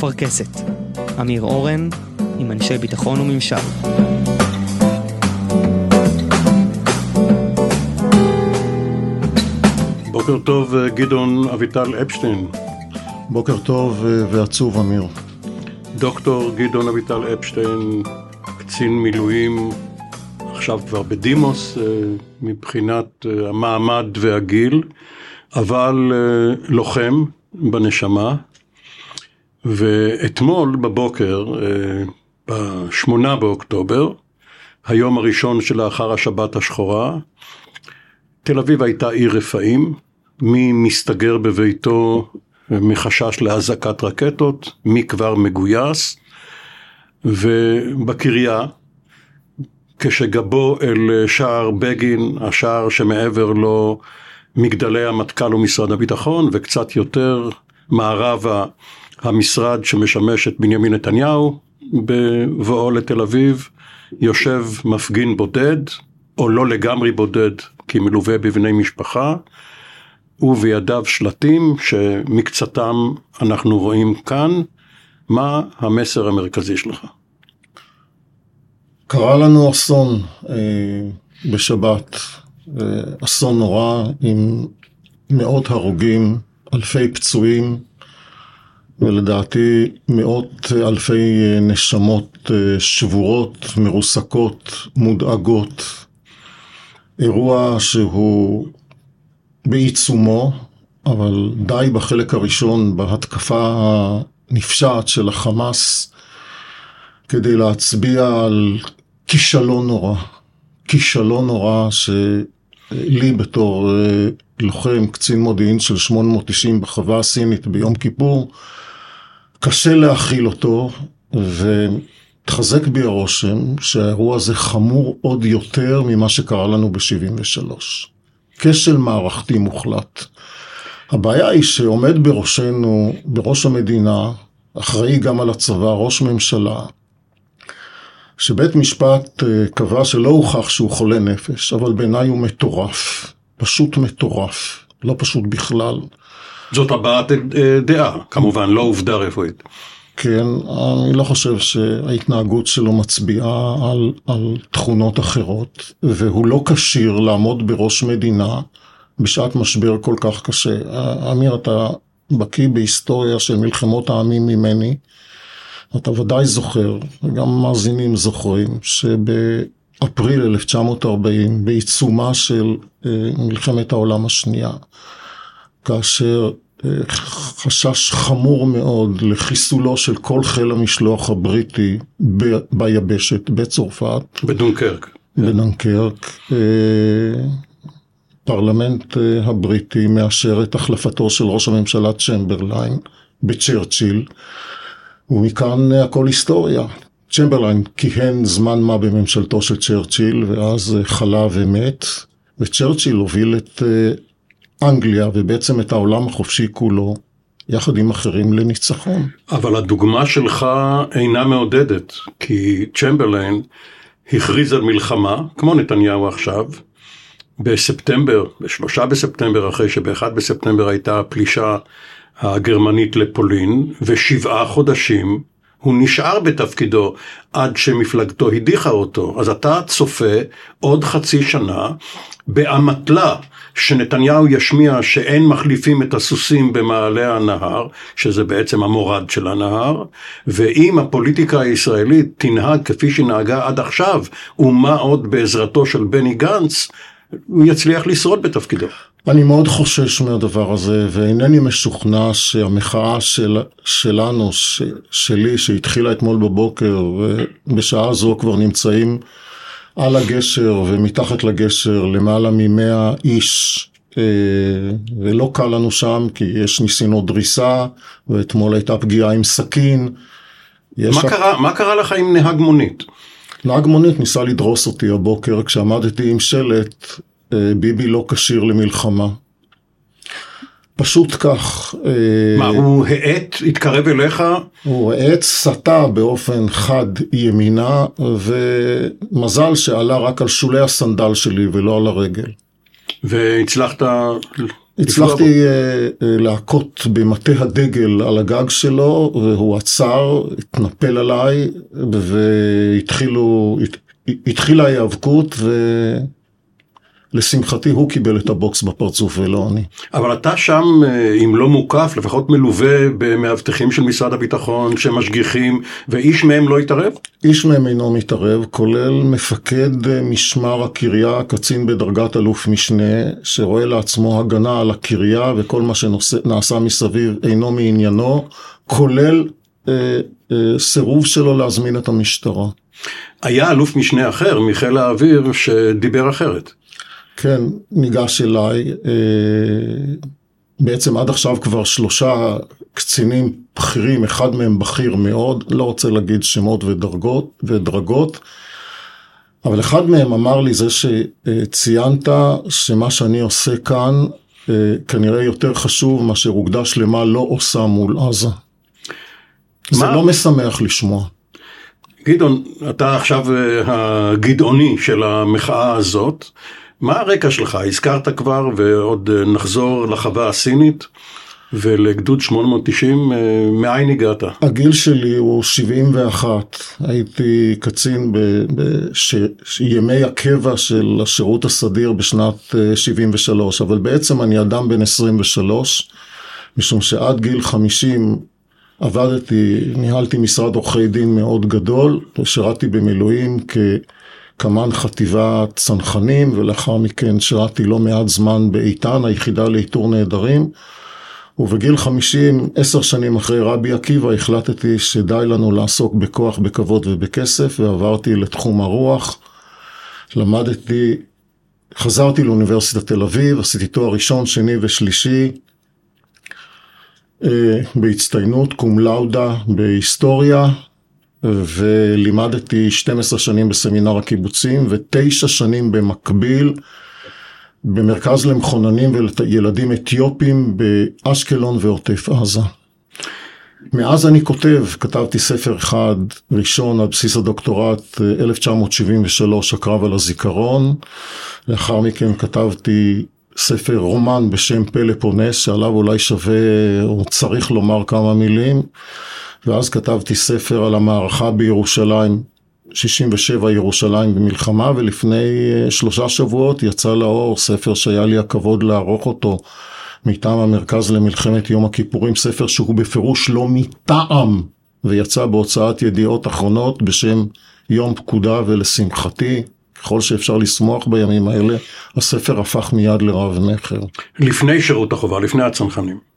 אפרכסת. אמיר אורן, עם אנשי ביטחון וממשל. בוקר טוב גדעון אביטל אפשטיין. בוקר טוב ועצוב אמיר. דוקטור גדעון אביטל אפשטיין, קצין מילואים, עכשיו כבר בדימוס מבחינת המעמד והגיל, אבל לוחם בנשמה, ואתמול בבוקר, בשמונה באוקטובר, היום הראשון שלאחר השבת השחורה, תל אביב הייתה עיר רפאים, מי מסתגר בביתו מחשש להזעקת רקטות, מי כבר מגויס, ובקריה, כשגבו אל שער בגין, השער שמעבר לו מגדלי המטכ"ל ומשרד הביטחון, וקצת יותר מערבה המשרד שמשמש את בנימין נתניהו, בבואו לתל אביב, יושב מפגין בודד, או לא לגמרי בודד, כי מלווה בבני משפחה, ובידיו שלטים שמקצתם אנחנו רואים כאן. מה המסר המרכזי שלך? קרה לנו אסון אה, בשבת, אה, אסון נורא עם מאות הרוגים, אלפי פצועים, ולדעתי מאות אלפי נשמות שבורות, מרוסקות, מודאגות. אירוע שהוא בעיצומו, אבל די בחלק הראשון בהתקפה הנפשעת של החמאס כדי להצביע על כישלון נורא. כישלון נורא שלי בתור לוחם, קצין מודיעין של 890 בחווה הסינית ביום כיפור, קשה להכיל אותו, והתחזק בי הרושם שהאירוע הזה חמור עוד יותר ממה שקרה לנו ב-73. כשל מערכתי מוחלט. הבעיה היא שעומד בראשנו, בראש המדינה, אחראי גם על הצבא, ראש ממשלה, שבית משפט קבע שלא הוכח שהוא חולה נפש, אבל בעיניי הוא מטורף, פשוט מטורף, לא פשוט בכלל. זאת הבעת דעה, כמובן, לא עובדה רפואית. כן, אני לא חושב שההתנהגות שלו מצביעה על, על תכונות אחרות, והוא לא כשיר לעמוד בראש מדינה בשעת משבר כל כך קשה. אמיר, אתה בקיא בהיסטוריה של מלחמות העמים ממני, אתה ודאי זוכר, וגם מאזינים זוכרים, שבאפריל 1940, בעיצומה של מלחמת העולם השנייה, כאשר חשש חמור מאוד לחיסולו של כל חיל המשלוח הבריטי ב, ביבשת, בצרפת. בדונקרק. בדונקרק. פרלמנט הבריטי מאשר את החלפתו של ראש הממשלה צ'מברליין בצ'רצ'יל, ומכאן הכל היסטוריה. צ'מברליין כיהן זמן מה בממשלתו של צ'רצ'יל, ואז חלה ומת, וצ'רצ'יל הוביל את אנגליה ובעצם את העולם החופשי כולו, יחד עם אחרים לניצחון. אבל הדוגמה שלך אינה מעודדת, כי צ'מברליין הכריז על מלחמה, כמו נתניהו עכשיו, בספטמבר, בשלושה בספטמבר, אחרי שבאחד בספטמבר הייתה הפלישה הגרמנית לפולין, ושבעה חודשים הוא נשאר בתפקידו עד שמפלגתו הדיחה אותו. אז אתה צופה עוד חצי שנה באמתלה שנתניהו ישמיע שאין מחליפים את הסוסים במעלה הנהר, שזה בעצם המורד של הנהר, ואם הפוליטיקה הישראלית תנהג כפי שנהגה עד עכשיו, ומה עוד בעזרתו של בני גנץ, הוא יצליח לשרוד בתפקידו. אני מאוד חושש מהדבר הזה, ואינני משוכנע שהמחאה של, שלנו, ש, שלי, שהתחילה אתמול בבוקר, ובשעה זו כבר נמצאים על הגשר ומתחת לגשר למעלה ממאה איש, ולא קל לנו שם, כי יש ניסיונות דריסה, ואתמול הייתה פגיעה עם סכין. מה, קרה, מה קרה לך עם נהג מונית? נהג מונית ניסה לדרוס אותי הבוקר כשעמדתי עם שלט ביבי לא כשיר למלחמה. פשוט כך. מה, הוא האט, התקרב אליך? הוא האט, סטה באופן חד ימינה, ומזל שעלה רק על שולי הסנדל שלי ולא על הרגל. והצלחת הצלחתי uh, להכות במטה הדגל על הגג שלו, והוא עצר, התנפל עליי, והתחילו, התחילה ההיאבקות, ו... לשמחתי הוא קיבל את הבוקס בפרצוף ולא אני. אבל אתה שם, אה, אם לא מוקף, לפחות מלווה במאבטחים של משרד הביטחון שמשגיחים, ואיש מהם לא התערב? איש מהם אינו מתערב, כולל מפקד אה, משמר הקריה, קצין בדרגת אלוף משנה, שרואה לעצמו הגנה על הקריה וכל מה שנעשה מסביב אינו מעניינו, כולל אה, אה, סירוב שלו להזמין את המשטרה. היה אלוף משנה אחר מחיל האוויר שדיבר אחרת. כן, ניגש אליי, אה, בעצם עד עכשיו כבר שלושה קצינים בכירים, אחד מהם בכיר מאוד, לא רוצה להגיד שמות ודרגות, ודרגות, אבל אחד מהם אמר לי זה שציינת שמה שאני עושה כאן אה, כנראה יותר חשוב מאשר אוגדה שלמה לא עושה מול עזה. מה? זה לא משמח לשמוע. גדעון, אתה עכשיו אה, הגדעוני של המחאה הזאת. מה הרקע שלך? הזכרת כבר, ועוד אה, נחזור לחווה הסינית. ולגדוד 890, אה, מאין הגעת? הגיל שלי הוא 71, הייתי קצין בימי הקבע של השירות הסדיר בשנת 73, אה, אבל בעצם אני אדם בן 23, משום שעד גיל 50 עבדתי, ניהלתי משרד עורכי דין מאוד גדול, שירתי במילואים כ... קמ"ן חטיבת צנחנים, ולאחר מכן שירתי לא מעט זמן באיתן, היחידה לאיתור נעדרים. ובגיל 50, עשר שנים אחרי רבי עקיבא, החלטתי שדי לנו לעסוק בכוח, בכבוד ובכסף, ועברתי לתחום הרוח. למדתי, חזרתי לאוניברסיטת תל אביב, עשיתי תואר ראשון, שני ושלישי אה, בהצטיינות, קום לאודה בהיסטוריה, ולימדתי 12 שנים בסמינר הקיבוצים ותשע שנים במקביל במרכז למחוננים וילדים אתיופים באשקלון ועוטף עזה. מאז אני כותב, כתבתי ספר אחד ראשון על בסיס הדוקטורט 1973, הקרב על הזיכרון, לאחר מכן כתבתי ספר רומן בשם פלפונס, שעליו אולי שווה או צריך לומר כמה מילים. ואז כתבתי ספר על המערכה בירושלים, 67 ירושלים במלחמה, ולפני אה, שלושה שבועות יצא לאור ספר שהיה לי הכבוד לערוך אותו מטעם המרכז למלחמת יום הכיפורים, ספר שהוא בפירוש לא מטעם, ויצא בהוצאת ידיעות אחרונות בשם יום פקודה ולשמחתי. ככל שאפשר לשמוח בימים האלה, הספר הפך מיד לרב מכר. לפני שירות החובה, לפני הצנחנים.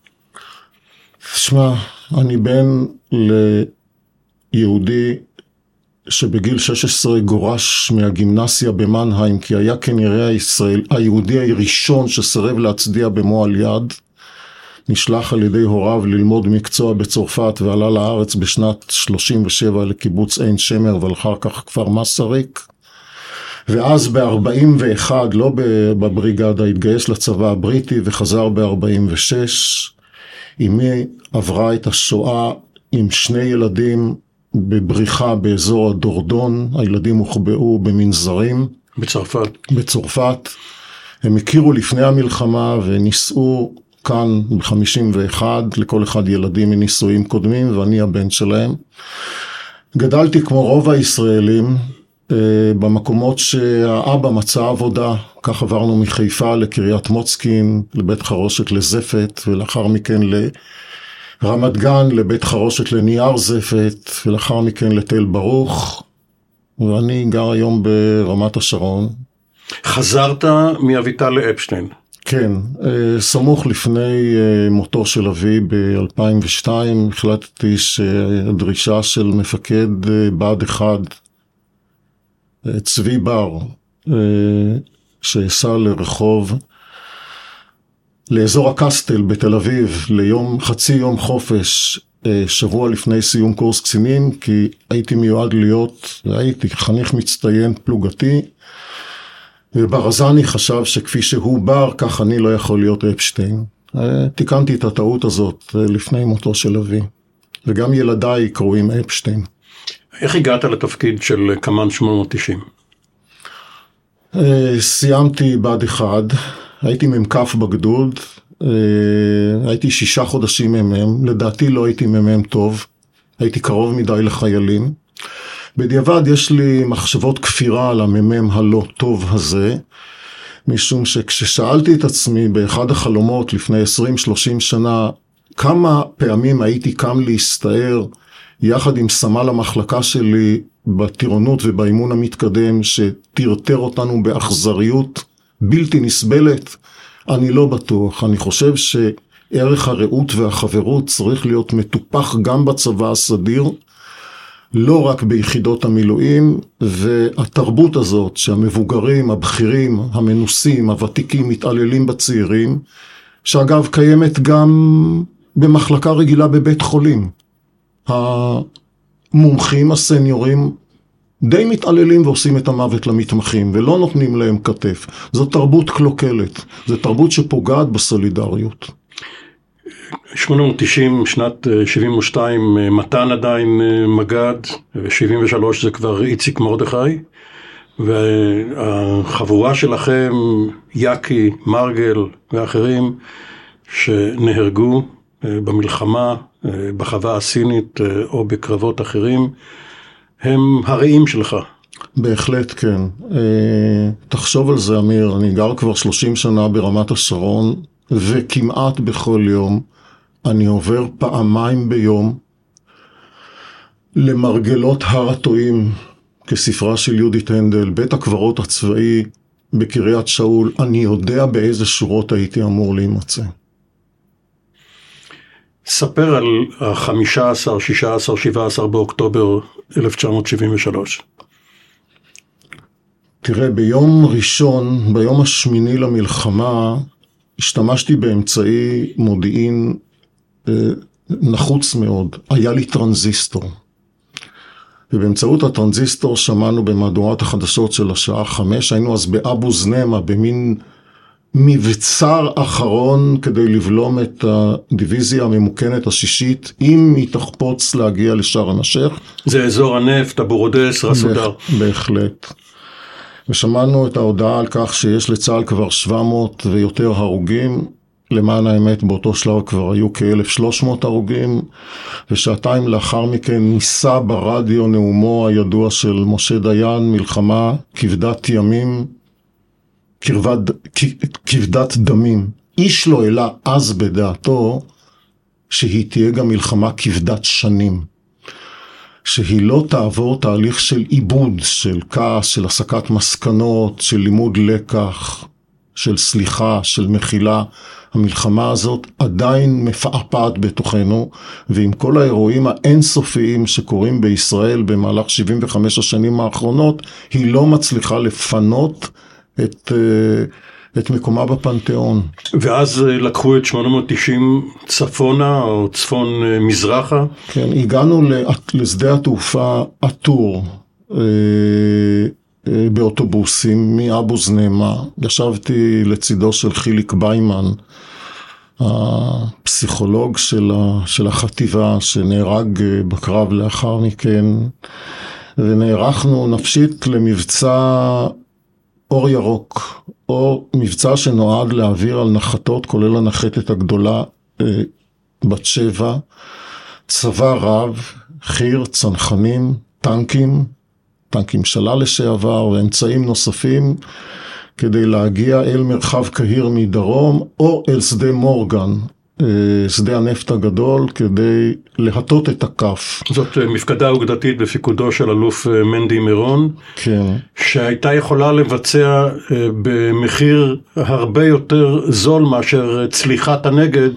שמע, אני בן ליהודי שבגיל 16 גורש מהגימנסיה במנהיים, כי היה כנראה הישראל, היהודי הראשון שסירב להצדיע במועל יד. נשלח על ידי הוריו ללמוד מקצוע בצרפת ועלה לארץ בשנת 37 לקיבוץ עין שמר ואחר כך כפר מסריק. ואז ב-41, לא בבריגדה, התגייס לצבא הבריטי וחזר ב-46. אמי עברה את השואה עם שני ילדים בבריחה באזור הדורדון, הילדים הוחבאו במנזרים. בצרפת. בצרפת. הם הכירו לפני המלחמה ונישאו כאן ב-51, לכל אחד ילדים מנישואים קודמים ואני הבן שלהם. גדלתי כמו רוב הישראלים במקומות שהאבא מצא עבודה, כך עברנו מחיפה לקריית מוצקין, לבית חרושת לזפת ולאחר מכן רמת גן לבית חרושת לנייר זפת, ולאחר מכן לתל ברוך, ואני גר היום ברמת השרון. חזרת מאביטל לאפשטיין. כן, אה, סמוך לפני אה, מותו של אבי ב-2002 החלטתי שהדרישה של מפקד אה, בה"ד 1, צבי בר, שאסע לרחוב לאזור הקסטל בתל אביב ליום, חצי יום חופש אה, שבוע לפני סיום קורס קצינים, כי הייתי מיועד להיות, הייתי חניך מצטיין פלוגתי, וברזני חשב שכפי שהוא בר, כך אני לא יכול להיות אפשטיין. אה, תיקנתי את הטעות הזאת אה, לפני מותו של אבי, וגם ילדיי קרואים אפשטיין. איך הגעת לתפקיד של קמ"ן 890? סיימתי בה"ד 1, הייתי מ"כ בגדוד, הייתי שישה חודשים מ"מ, לדעתי לא הייתי מ"מ טוב, הייתי קרוב מדי לחיילים. בדיעבד יש לי מחשבות כפירה על המ"מ הלא טוב הזה, משום שכששאלתי את עצמי באחד החלומות לפני 20-30 שנה, כמה פעמים הייתי קם להסתער יחד עם סמל המחלקה שלי בטירונות ובאימון המתקדם שטרטר אותנו באכזריות בלתי נסבלת, אני לא בטוח. אני חושב שערך הרעות והחברות צריך להיות מטופח גם בצבא הסדיר, לא רק ביחידות המילואים, והתרבות הזאת שהמבוגרים, הבכירים, המנוסים, הוותיקים מתעללים בצעירים, שאגב קיימת גם במחלקה רגילה בבית חולים. המומחים הסניורים די מתעללים ועושים את המוות למתמחים ולא נותנים להם כתף. זו תרבות קלוקלת, זו תרבות שפוגעת בסולידריות. 890, שנת 72, אה, אה, מתן עדיין אה, מג"ד, ו-73 זה כבר איציק מרדכי, והחבורה שלכם, יאקי, מרגל ואחרים, שנהרגו במלחמה, בחווה הסינית או בקרבות אחרים, הם הרעים שלך. בהחלט כן. תחשוב על זה, אמיר, אני גר כבר 30 שנה ברמת השרון, וכמעט בכל יום אני עובר פעמיים ביום למרגלות הר הטועים, כספרה של יהודית הנדל, בית הקברות הצבאי בקריית שאול, אני יודע באיזה שורות הייתי אמור להימצא. ספר על ה-15, 16, 17 באוקטובר 1973. תראה, ביום ראשון, ביום השמיני למלחמה, השתמשתי באמצעי מודיעין אה, נחוץ מאוד, היה לי טרנזיסטור. ובאמצעות הטרנזיסטור שמענו במהדורת החדשות של השעה חמש, היינו אז באבו זנמה, במין מבצר אחרון כדי לבלום את הדיוויזיה הממוכנת השישית, אם היא תחפוץ להגיע לשארם א-שייח. זה אזור הנפט, אבו רודס, רסודר. בהחלט. ושמענו את ההודעה על כך שיש לצה"ל כבר 700 ויותר הרוגים. למען האמת באותו שלב כבר היו כ-1300 הרוגים, ושעתיים לאחר מכן נישא ברדיו נאומו הידוע של משה דיין, מלחמה כבדת ימים, כבדת, כבדת דמים. איש לא העלה אז בדעתו שהיא תהיה גם מלחמה כבדת שנים. שהיא לא תעבור תהליך של עיבוד, של כעס, של הסקת מסקנות, של לימוד לקח, של סליחה, של מחילה. המלחמה הזאת עדיין מפעפעת בתוכנו, ועם כל האירועים האינסופיים שקורים בישראל במהלך 75 השנים האחרונות, היא לא מצליחה לפנות את... אה, את מקומה בפנתיאון. ואז אה, לקחו את 890 צפונה או צפון אה, מזרחה? כן, הגענו לשדה התעופה עטור באוטובוסים מאבו זנמה, ישבתי לצידו של חיליק ביימן, הפסיכולוג של, של החטיבה שנהרג בקרב לאחר מכן, ונערכנו נפשית למבצע אור ירוק, או מבצע שנועד להעביר על נחתות, כולל הנחתת הגדולה אה, בת שבע, צבא רב, חי"ר, צנחנים, טנקים, טנקים שלל לשעבר ואמצעים נוספים כדי להגיע אל מרחב קהיר מדרום או אל שדה מורגן שדה הנפט הגדול כדי להטות את הכף. זאת אה, מפקדה אוגדתית בפיקודו של אלוף אה, מנדי מירון, כן. שהייתה יכולה לבצע במחיר הרבה יותר זול מאשר צליחת הנגד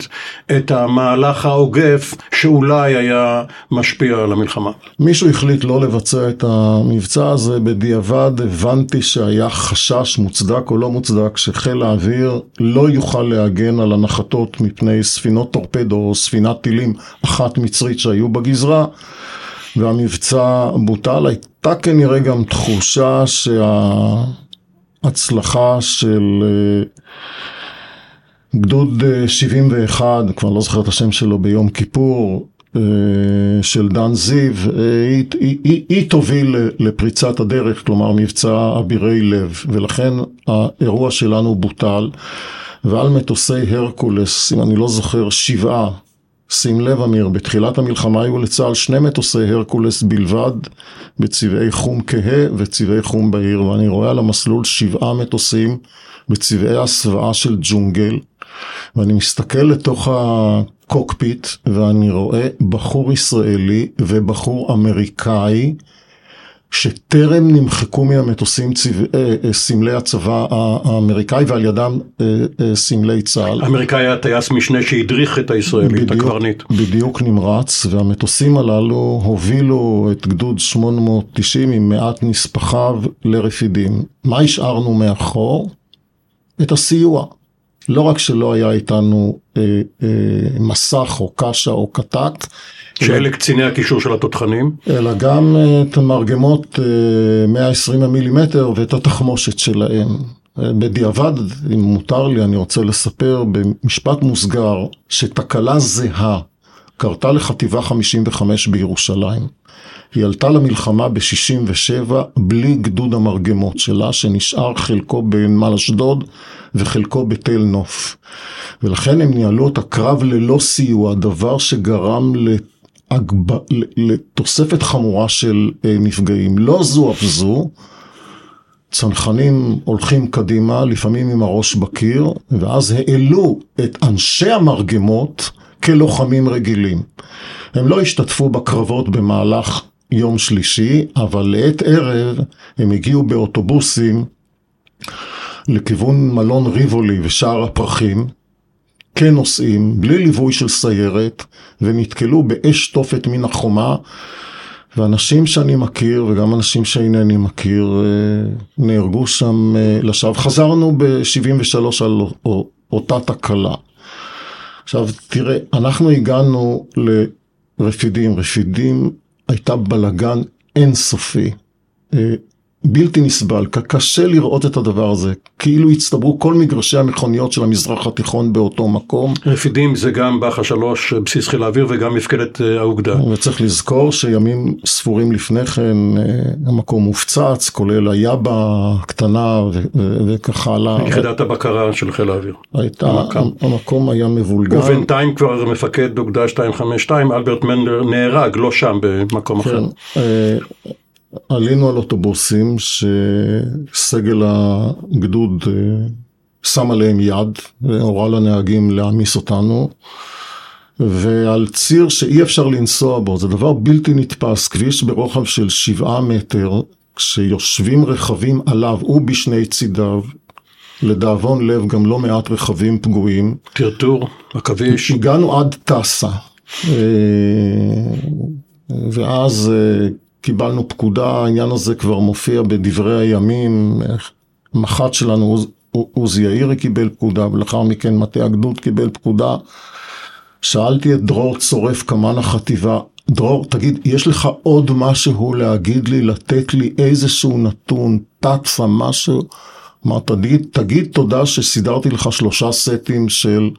את המהלך העוגף שאולי היה משפיע על המלחמה. מישהו החליט לא לבצע את המבצע הזה, בדיעבד הבנתי שהיה חשש מוצדק או לא מוצדק שחיל האוויר לא יוכל להגן על הנחתות מפני ספינות טורפדו או ספינת טילים אחת מצרית שהיו בגזרה והמבצע בוטל, הייתה כנראה גם תחושה שההצלחה של אה, גדוד 71, אה, כבר לא זוכר את השם שלו ביום כיפור, אה, של דן זיו, היא, היא, היא, היא תוביל לפריצת הדרך, כלומר מבצע אבירי לב, ולכן האירוע שלנו בוטל. ועל מטוסי הרקולס, אם אני לא זוכר, שבעה. שים לב אמיר, בתחילת המלחמה היו לצה"ל שני מטוסי הרקולס בלבד בצבעי חום כהה וצבעי חום בהיר, ואני רואה על המסלול שבעה מטוסים בצבעי הסוואה של ג'ונגל, ואני מסתכל לתוך הקוקפיט ואני רואה בחור ישראלי ובחור אמריקאי שטרם נמחקו מהמטוסים צבע, אה, אה, סמלי הצבא האמריקאי ועל ידם אה, סמלי צה"ל. האמריקאי היה טייס משנה שהדריך את הישראלי, את הקברניט. בדיוק נמרץ, והמטוסים הללו הובילו את גדוד 890 עם מעט נספחיו לרפידים. מה השארנו מאחור? את הסיוע. לא רק שלא היה איתנו אה, אה, מסך או קשה או קטט, שאלה קציני הקישור של התותחנים? אלא גם אה, את המרגמות 120 אה, מילימטר ואת התחמושת שלהם. אה, בדיעבד, אם מותר לי, אני רוצה לספר במשפט מוסגר שתקלה זהה קרתה לחטיבה 55 בירושלים. היא עלתה למלחמה ב-67 בלי גדוד המרגמות שלה, שנשאר חלקו בנמל אשדוד וחלקו בתל נוף. ולכן הם ניהלו את הקרב ללא סיוע, דבר שגרם להגב... לתוספת חמורה של אה, נפגעים. לא זו אף זו, צנחנים הולכים קדימה, לפעמים עם הראש בקיר, ואז העלו את אנשי המרגמות כלוחמים רגילים. הם לא השתתפו בקרבות במהלך יום שלישי, אבל לעת ערב הם הגיעו באוטובוסים לכיוון מלון ריבולי ושער הפרחים, כנוסעים, בלי ליווי של סיירת, ונתקלו באש תופת מן החומה, ואנשים שאני מכיר, וגם אנשים שאינני מכיר, אה, נהרגו שם אה, לשווא. חזרנו ב-73 על אותה תקלה. עכשיו, תראה, אנחנו הגענו לרפידים. רפידים הייתה בלגן אינסופי. אה, בלתי נסבל, קשה לראות את הדבר הזה, כאילו הצטברו כל מגרשי המכוניות של המזרח התיכון באותו מקום. רפידים זה גם באחה שלוש, בסיס חיל האוויר וגם מפקדת אה, האוגדה. וצריך לזכור שימים ספורים לפני כן אה, המקום הופצץ, כולל היאבה הקטנה וכך הלאה. יחידת הבקרה של חיל האוויר. הייתה, המקום. המקום היה מבולגן. ובינתיים כבר מפקד אוגדה 252, אלברט מנדר נהרג, לא שם, במקום כן, אחר. עלינו על אוטובוסים שסגל הגדוד אה, שם עליהם יד והורה לנהגים להעמיס אותנו ועל ציר שאי אפשר לנסוע בו, זה דבר בלתי נתפס, כביש ברוחב של שבעה מטר, כשיושבים רכבים עליו ובשני צידיו, לדאבון לב גם לא מעט רכבים פגועים. טרטור, עכביש. הגענו עד טסה. אה, ואז אה, קיבלנו פקודה, העניין הזה כבר מופיע בדברי הימים, מח"ט שלנו עוזי יאירי קיבל פקודה, ולאחר מכן מטה הגדוד קיבל פקודה. שאלתי את דרור צורף קמ"ן החטיבה, דרור, תגיד, יש לך עוד משהו להגיד לי, לתת לי איזשהו נתון, תצ"א, משהו? אמר, תגיד, תגיד תודה שסידרתי לך שלושה סטים של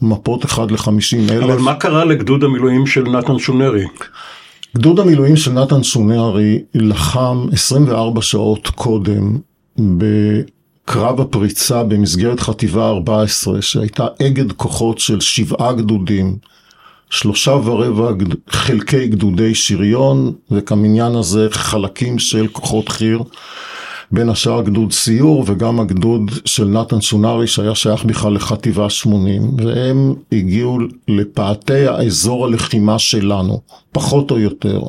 מפות אחד לחמישים אלף. אבל מה קרה לגדוד המילואים של נתן שונרי? גדוד המילואים של נתן סונארי לחם 24 שעות קודם בקרב הפריצה במסגרת חטיבה 14 שהייתה אגד כוחות של שבעה גדודים, שלושה ורבע חלקי גדודי שריון וכמניין הזה חלקים של כוחות חי"ר בין השאר גדוד סיור וגם הגדוד של נתן סונארי שהיה שייך בכלל לחטיבה 80 והם הגיעו לפאתי האזור הלחימה שלנו, פחות או יותר,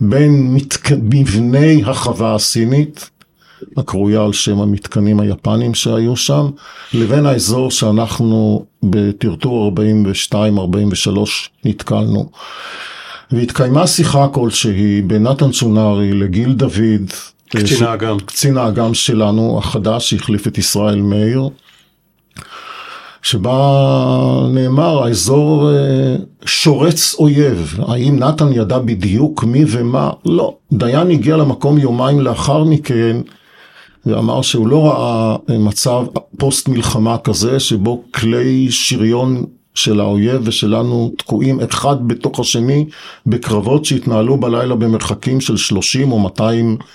בין מתק... מבני החווה הסינית, הקרויה על שם המתקנים היפנים שהיו שם, לבין האזור שאנחנו בטרטור 42-43 נתקלנו. והתקיימה שיחה כלשהי בין נתן סונארי לגיל דוד, קצין האג"ם. קצין האג"ם שלנו החדש שהחליף את ישראל מאיר, שבה נאמר האזור אה, שורץ אויב. האם נתן ידע בדיוק מי ומה? לא. דיין הגיע למקום יומיים לאחר מכן ואמר שהוא לא ראה מצב פוסט מלחמה כזה שבו כלי שריון של האויב ושלנו תקועים אחד בתוך השני בקרבות שהתנהלו בלילה במרחקים של 30 או 200 אה, אה,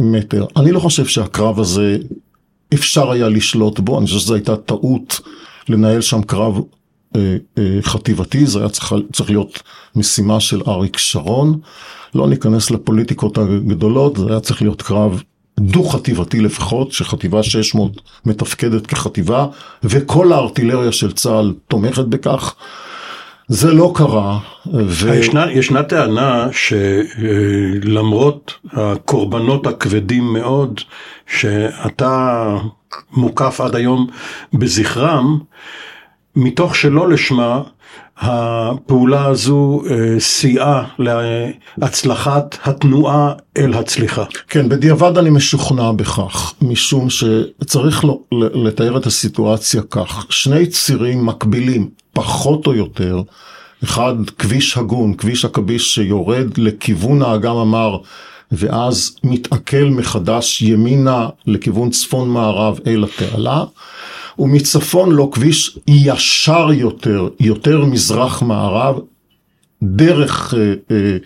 מטר. אני לא חושב שהקרב הזה אפשר היה לשלוט בו, אני חושב שזו הייתה טעות לנהל שם קרב אה, אה, חטיבתי, זה היה צריך, צריך להיות משימה של אריק שרון. לא ניכנס לפוליטיקות הגדולות, זה היה צריך להיות קרב דו-חטיבתי לפחות, שחטיבה 600 מתפקדת כחטיבה, וכל הארטילריה של צה"ל תומכת בכך. זה לא קרה. ו... ישנה, ישנה טענה שלמרות הקורבנות הכבדים מאוד שאתה מוקף עד היום בזכרם, מתוך שלא לשמה, הפעולה הזו אה, סייעה להצלחת התנועה אל הצליחה. כן, בדיעבד אני משוכנע בכך, משום שצריך לתאר את הסיטואציה כך, שני צירים מקבילים, פחות או יותר, אחד כביש הגון, כביש עכביש שיורד לכיוון האגם המר ואז מתעכל מחדש ימינה לכיוון צפון מערב אל התעלה, ומצפון לו כביש ישר יותר, יותר מזרח מערב, דרך אה, אה,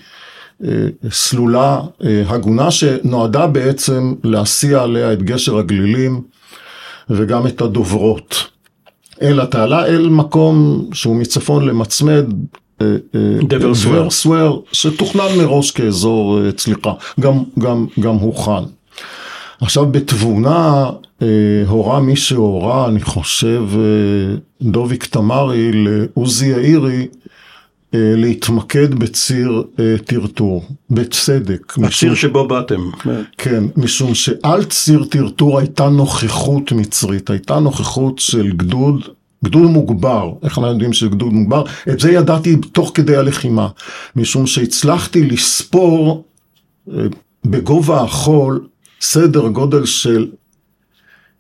אה, סלולה אה, הגונה שנועדה בעצם להסיע עליה את גשר הגלילים וגם את הדוברות. אל התעלה, אל מקום שהוא מצפון למצמד, דבר סוואר, סוואר שתוכנן מראש כאזור אה, צליחה, גם, גם, גם הוכן. עכשיו בתבונה אה, הורה מי שהורה, אני חושב, אה, דוביק תמרי לעוזי יאירי אה, להתמקד בציר טרטור, בצדק. הציר משום, שבו באתם. כן, משום שעל ציר טרטור הייתה נוכחות מצרית, הייתה נוכחות של גדוד גדוד מוגבר, איך אנחנו יודעים שזה גדוד מוגבר? את זה ידעתי תוך כדי הלחימה, משום שהצלחתי לספור בגובה החול סדר גודל של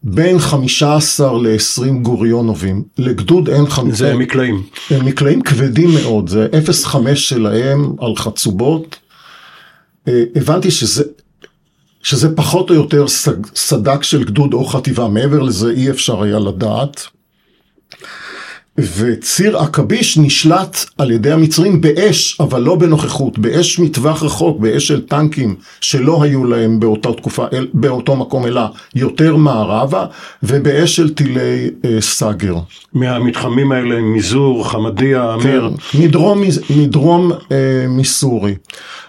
בין 15 ל-20 גוריונובים. לגדוד אין חמישה. זה מקלעים. הם מקלעים כבדים מאוד, זה 0.5 שלהם על חצובות. אה, הבנתי שזה, שזה פחות או יותר סדק של גדוד או חטיבה, מעבר לזה אי אפשר היה לדעת. וציר עכביש נשלט על ידי המצרים באש, אבל לא בנוכחות, באש מטווח רחוק, באש של טנקים שלא היו להם באותה תקופה, אל, באותו מקום אלא יותר מערבה, ובאש של טילי אה, סאגר. מהמתחמים האלה, מזור, חמדיה, אמיר. כן, מדרום, מדרום אה, מסורי.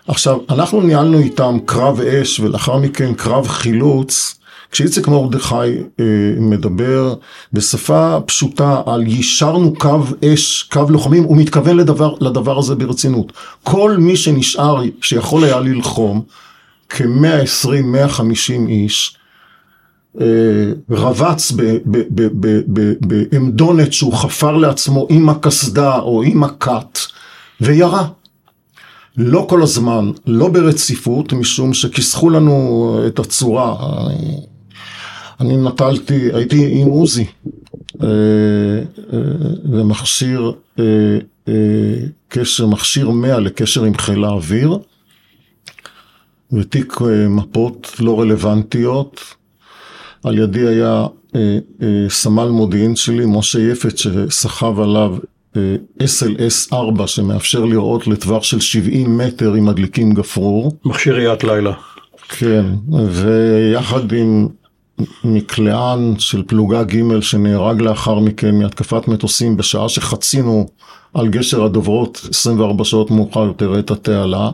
עכשיו, אנחנו ניהלנו איתם קרב אש ולאחר מכן קרב חילוץ. כשאיציק מרדכי אה, מדבר בשפה פשוטה על יישרנו קו אש, קו לוחמים, הוא מתכוון לדבר, לדבר הזה ברצינות. כל מי שנשאר, שיכול היה ללחום, כ-120-150 איש, אה, רבץ בעמדונת שהוא חפר לעצמו עם הקסדה או עם הכת וירה. לא כל הזמן, לא ברציפות, משום שכיסחו לנו את הצורה. אני נטלתי, הייתי עם עוזי ומכשיר אה, אה, קשר, מכשיר 100 לקשר עם חיל האוויר ותיק אה, מפות לא רלוונטיות. על ידי היה סמל מודיעין שלי, משה יפת, שסחב עליו SLS 4 שמאפשר לראות לטווח של 70 מטר עם מדליקים גפרור. מכשיר ראיית לילה. כן, ויחד עם מקלען של פלוגה ג' שנהרג לאחר מכן מהתקפת מטוסים בשעה שחצינו על גשר הדוברות 24 שעות מאוחר יותר את התעלה.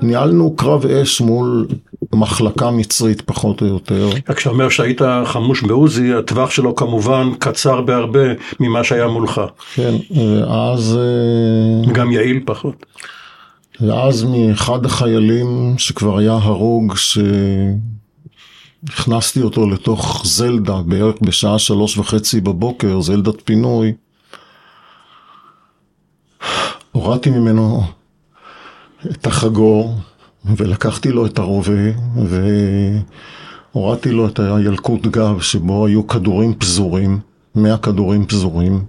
ניהלנו קרב אש מול מחלקה מצרית פחות או יותר. כשאתה אומר שהיית חמוש בעוזי, הטווח שלו כמובן קצר בהרבה ממה שהיה מולך. כן, ואז... אה, גם יעיל פחות. ואז מאחד החיילים שכבר היה הרוג, ש... הכנסתי אותו לתוך זלדה בערך בשעה שלוש וחצי בבוקר, זלדת פינוי. הורדתי ממנו את החגור ולקחתי לו את הרובה והורדתי לו את הילקוט גב שבו היו כדורים פזורים, מאה כדורים פזורים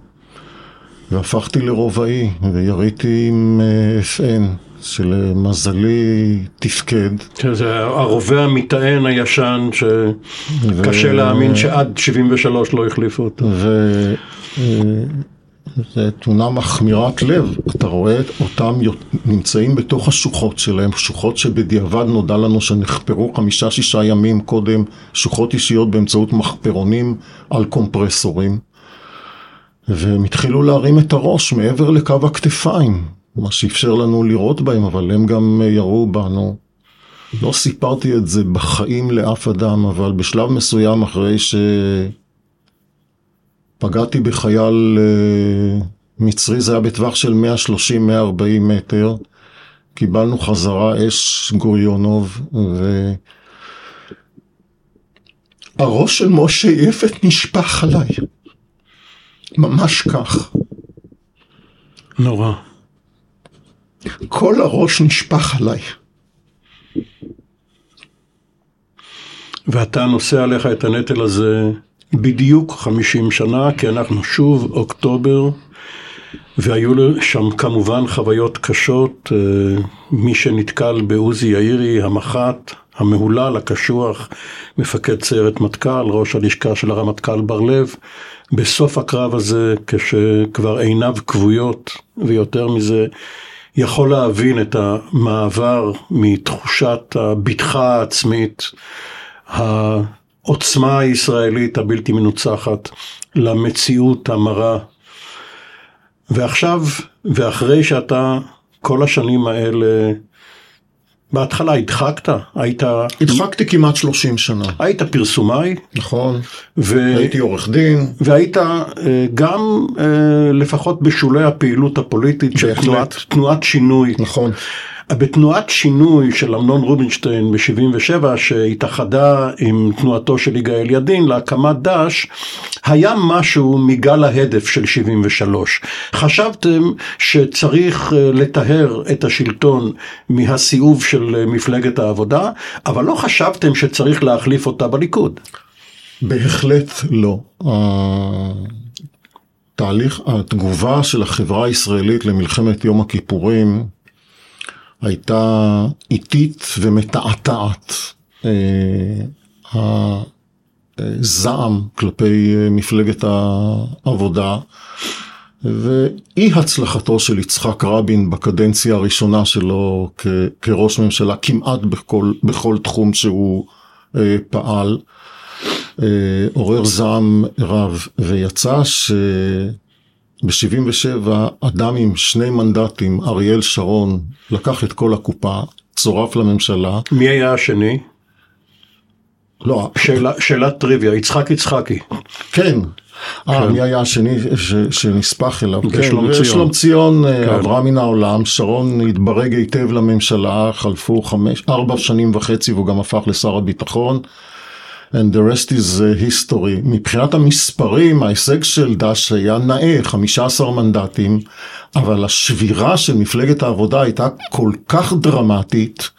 והפכתי לרובעי ויריתי עם אה, FN. שלמזלי תפקד. זה הרובה המטען הישן שקשה ו... להאמין שעד 73 לא החליפו אותו. זו תמונה מחמירת לב, אתה רואה אותם נמצאים בתוך השוחות שלהם, שוחות שבדיעבד נודע לנו שנחפרו חמישה שישה ימים קודם, שוחות אישיות באמצעות מחפרונים על קומפרסורים, והם התחילו להרים את הראש מעבר לקו הכתפיים, מה שאפשר לנו לראות בהם, אבל הם גם ירו בנו. לא סיפרתי את זה בחיים לאף אדם, אבל בשלב מסוים אחרי ש... פגעתי בחייל uh, מצרי, זה היה בטווח של 130-140 מטר. קיבלנו חזרה אש גוריונוב, והראש של משה יפת נשפך עליי. ממש כך. נורא. כל הראש נשפך עליי. ואתה נושא עליך את הנטל הזה בדיוק 50 שנה, כי אנחנו שוב אוקטובר, והיו שם כמובן חוויות קשות. אה, מי שנתקל בעוזי יאירי, המח"ט, המהולל, הקשוח, מפקד סיירת מטכ"ל, ראש הלשכה של הרמטכ"ל בר לב, בסוף הקרב הזה, כשכבר עיניו כבויות, ויותר מזה, יכול להבין את המעבר מתחושת הבטחה העצמית, העוצמה הישראלית הבלתי מנוצחת למציאות המרה. ועכשיו, ואחרי שאתה כל השנים האלה, בהתחלה הדחקת, היית... הדחקתי כמעט 30 שנה. היית פרסומאי. נכון, ו... הייתי עורך דין. והיית אה, גם אה, לפחות בשולי הפעילות הפוליטית של תנועת, תנועת שינוי. נכון. בתנועת שינוי של אמנון רובינשטיין ב-77 שהתאחדה עם תנועתו של יגאל ידין להקמת דש היה משהו מגל ההדף של 73. חשבתם שצריך אה, לטהר את השלטון מהסיאוב של אה, מפלגת העבודה אבל לא חשבתם שצריך להחליף אותה בליכוד. בהחלט לא. תהליך התגובה של החברה הישראלית למלחמת יום הכיפורים הייתה איטית ומתעתעת. אה, הזעם כלפי אה, מפלגת העבודה ואי הצלחתו של יצחק רבין בקדנציה הראשונה שלו כראש ממשלה כמעט בכל, בכל תחום שהוא אה, פעל עורר זעם רב ויצא ש... ב-77 אדם עם שני מנדטים, אריאל שרון, לקח את כל הקופה, צורף לממשלה. מי היה השני? לא. שאלה, שאלת טריוויה, יצחק יצחקי. כן. אה, כן. מי היה השני ש, שנספח אליו? כן, שלום ציון. שלום ציון אה, כן. עברה מן העולם, שרון התברג היטב לממשלה, חלפו חמש, ארבע שנים וחצי והוא גם הפך לשר הביטחון. And the rest is uh, history. מבחינת המספרים, ההישג של דש היה נאה, 15 מנדטים, אבל השבירה של מפלגת העבודה הייתה כל כך דרמטית,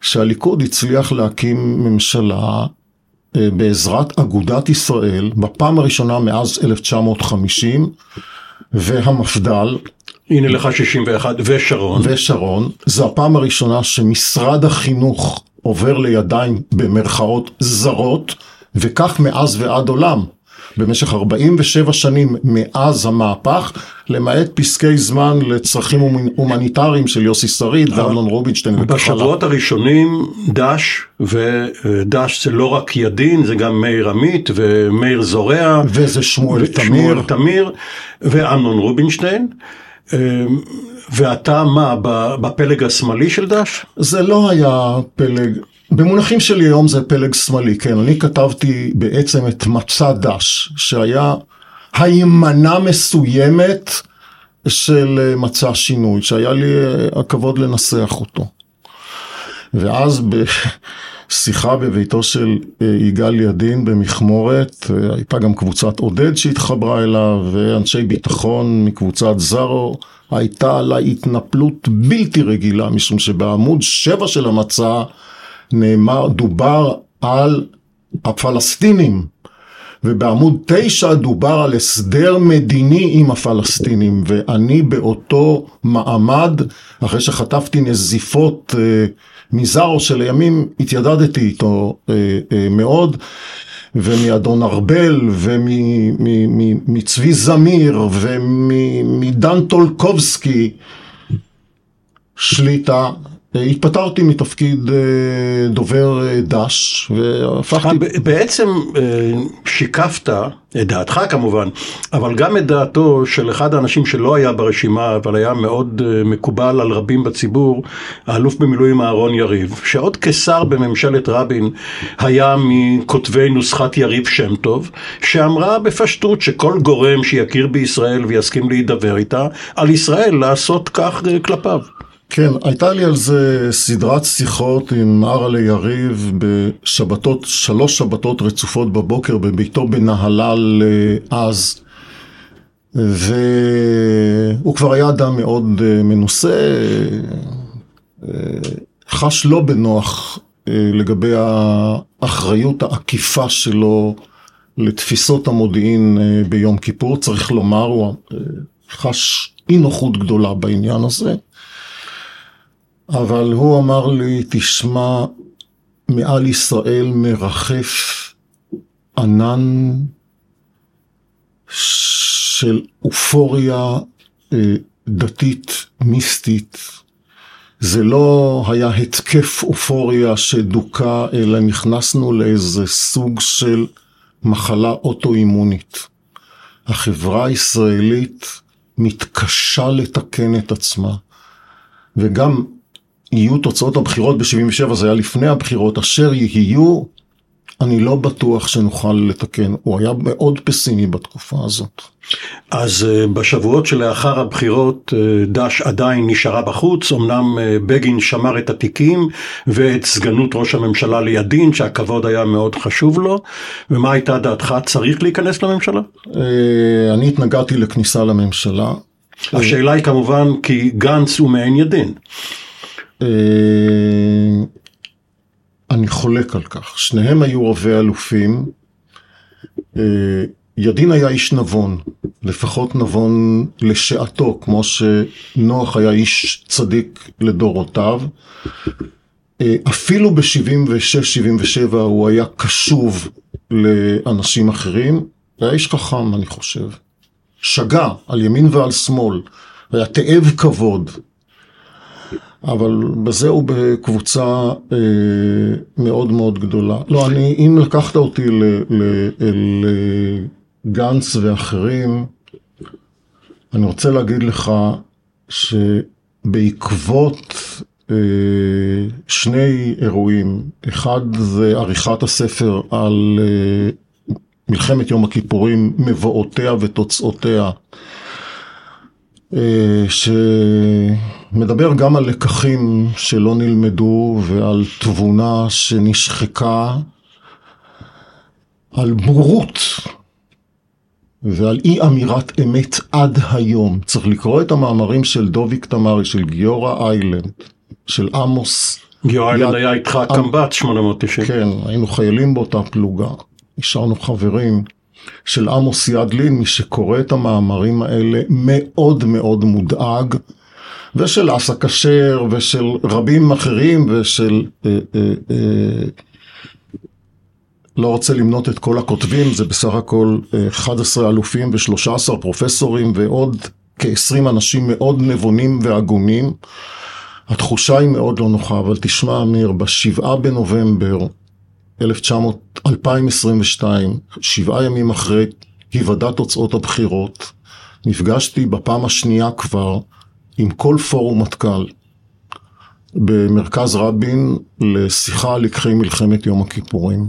שהליכוד הצליח להקים ממשלה uh, בעזרת אגודת ישראל, בפעם הראשונה מאז 1950, והמפד"ל, הנה לך 61 ושרון. ושרון, זו הפעם הראשונה שמשרד החינוך עובר לידיים במרכאות זרות, וכך מאז ועד עולם. במשך 47 שנים מאז המהפך, למעט פסקי זמן לצרכים הומניטריים של יוסי שריד ואמנון רובינשטיין וכך הלאה. בשבועות הראשונים דש, ודש זה לא רק ידין, זה גם מאיר עמית ומאיר זורע. וזה שמואל תמיר. שמואל תמיר ואמנון רובינשטיין. אמ, ואתה מה, בפלג השמאלי של דש? זה לא היה פלג, במונחים שלי היום זה פלג שמאלי, כן, אני כתבתי בעצם את מצע דש, שהיה הימנה מסוימת של אה, מצע שינוי, שהיה לי אה, הכבוד לנסח אותו. ואז בשיחה בביתו של אה, יגאל ידין במכמורת, הייתה גם קבוצת עודד שהתחברה אליו, ואנשי ביטחון מקבוצת זארו. הייתה עליי התנפלות בלתי רגילה, משום שבעמוד 7 של המצע נאמר, דובר על הפלסטינים, ובעמוד 9 דובר על הסדר מדיני עם הפלסטינים, ואני באותו מעמד, אחרי שחטפתי נזיפות אה, מזארו שלימים התיידדתי איתו אה, אה, מאוד, ומאדון ארבל, ומצבי זמיר, ומדן טולקובסקי, שליטה. התפטרתי מתפקיד אה, דובר אה, דש והפכתי... בעצם אה, שיקפת את דעתך כמובן, אבל גם את דעתו של אחד האנשים שלא היה ברשימה, אבל היה מאוד מקובל על רבים בציבור, האלוף במילואים אהרון יריב, שעוד כשר בממשלת רבין היה מכותבי נוסחת יריב שם טוב, שאמרה בפשטות שכל גורם שיכיר בישראל ויסכים להידבר איתה, על ישראל לעשות כך כלפיו. כן, הייתה לי על זה סדרת שיחות עם ארלה יריב בשבתות, שלוש שבתות רצופות בבוקר בביתו בנהלל אה, אז. והוא כבר היה אדם מאוד אה, מנוסה, אה, חש לא בנוח לגבי האחריות העקיפה שלו לתפיסות המודיעין ביום כיפור, צריך לומר, הוא חש אי נוחות גדולה בעניין הזה. אבל הוא אמר לי, תשמע, מעל ישראל מרחף ענן של אופוריה אה, דתית מיסטית. זה לא היה התקף אופוריה שדוכא, אלא נכנסנו לאיזה סוג של מחלה אוטואימונית. החברה הישראלית מתקשה לתקן את עצמה, וגם יהיו תוצאות הבחירות ב-77, זה היה לפני הבחירות, אשר יהיו, אני לא בטוח שנוכל לתקן. הוא היה מאוד פסימי בתקופה הזאת. אז uh, בשבועות שלאחר הבחירות uh, דש עדיין נשארה בחוץ, אמנם uh, בגין שמר את התיקים ואת סגנות ראש הממשלה לידין, שהכבוד היה מאוד חשוב לו, ומה הייתה דעתך, צריך להיכנס לממשלה? אני התנגדתי לכניסה לממשלה. השאלה היא כמובן כי גנץ הוא מעין ידין. אה, אני חולק על כך. שניהם היו רבי אלופים. אה, ידין היה איש נבון, לפחות נבון לשעתו, כמו שנוח היה איש צדיק לדורותיו. אה, אפילו ב-76-77 הוא היה קשוב לאנשים אחרים. היה איש חכם, אני חושב. שגה על ימין ועל שמאל, היה תאב כבוד. אבל בזה הוא בקבוצה אה, מאוד מאוד גדולה. לא, אני, אם לקחת אותי לגנץ ואחרים, אני רוצה להגיד לך שבעקבות אה, שני אירועים, אחד זה עריכת הספר על אה, מלחמת יום הכיפורים, מבואותיה ותוצאותיה, אה, שמדבר גם על לקחים שלא נלמדו ועל תבונה שנשחקה, על בורות ועל אי אמירת אמת עד היום. צריך לקרוא את המאמרים של דוביק תמרי, של גיורא איילנד, של עמוס. גיורא איילנד היה איתך קמב"ץ 890. כן, היינו חיילים באותה פלוגה, נשארנו חברים. של עמוס ידלין, מי שקורא את המאמרים האלה מאוד מאוד מודאג, ושל אסא כשר, ושל רבים אחרים, ושל... אה, אה, אה, לא רוצה למנות את כל הכותבים, זה בסך הכל 11 אה, אלופים ו-13 פרופסורים ועוד כ-20 אנשים מאוד נבונים והגונים. התחושה היא מאוד לא נוחה, אבל תשמע אמיר, בשבעה בנובמבר 2022, שבעה ימים אחרי היוודע תוצאות הבחירות, נפגשתי בפעם השנייה כבר עם כל פורום מטכ"ל במרכז רבין לשיחה על לקחי מלחמת יום הכיפורים.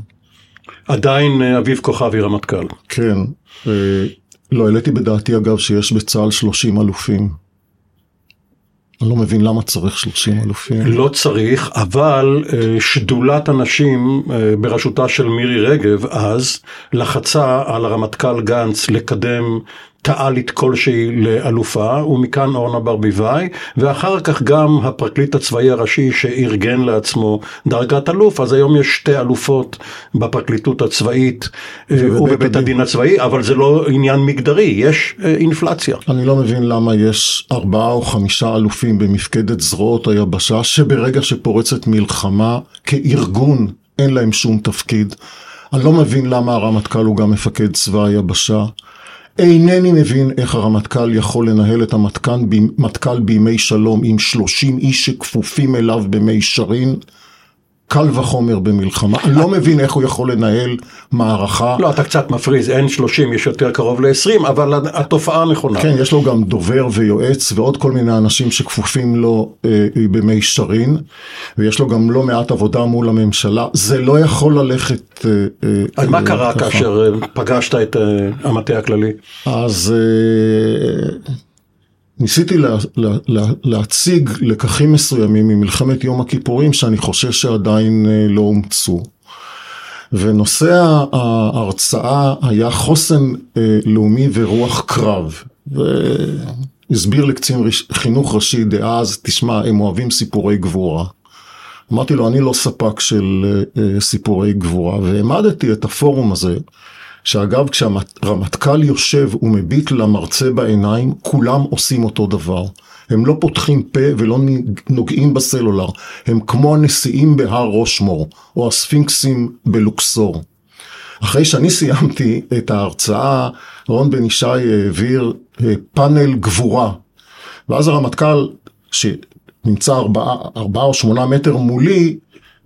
עדיין אה, אביב כוכבי רמטכ"ל. כן. אה, לא העליתי בדעתי אגב שיש בצה"ל 30 אלופים. אני לא מבין למה צריך 30 אלופים. לא צריך, אבל אה, שדולת הנשים אה, בראשותה של מירי רגב אז לחצה על הרמטכ"ל גנץ לקדם תעלית כלשהי לאלופה, ומכאן אורנה ברביבאי, ואחר כך גם הפרקליט הצבאי הראשי שארגן לעצמו דרגת אלוף, אז היום יש שתי אלופות בפרקליטות הצבאית אה, ובבית הדין הצבאי, אבל זה לא עניין מגדרי, יש אה, אינפלציה. אני לא מבין למה יש ארבעה או חמישה אלופים במפקדת זרועות היבשה, שברגע שפורצת מלחמה כארגון אין להם שום תפקיד. אני לא מבין למה הרמטכ"ל הוא גם מפקד צבא היבשה. אינני מבין איך הרמטכ"ל יכול לנהל את המטכ"ל בימי שלום עם 30 איש שכפופים אליו במישרין. קל וחומר במלחמה. אני לא מבין איך הוא יכול לנהל מערכה. לא, אתה קצת מפריז, אין 30, יש יותר קרוב ל-20, אבל התופעה נכונה. כן, יש לו גם דובר ויועץ ועוד כל מיני אנשים שכפופים לו אה, במישרין, ויש לו גם לא מעט עבודה מול הממשלה. זה לא יכול ללכת אה, אה, אז מה קרה ככה. כאשר אה, פגשת את אה, המטה הכללי? אז... אה, ניסיתי לה, לה, לה, להציג לקחים מסוימים ממלחמת יום הכיפורים שאני חושב שעדיין אה, לא אומצו. ונושא ההרצאה היה חוסן אה, לאומי ורוח קרב. והסביר לקצין חינוך ראשי דאז, תשמע, הם אוהבים סיפורי גבורה. אמרתי לו, אני לא ספק של אה, סיפורי גבורה, והעמדתי את הפורום הזה שאגב כשהרמטכ"ל יושב ומביט למרצה בעיניים, כולם עושים אותו דבר. הם לא פותחים פה ולא נוגעים בסלולר, הם כמו הנשיאים בהר רושמור, או הספינקסים בלוקסור. אחרי שאני סיימתי את ההרצאה, רון בן ישי העביר אה, פאנל גבורה. ואז הרמטכ"ל, שנמצא ארבעה, ארבעה או שמונה מטר מולי,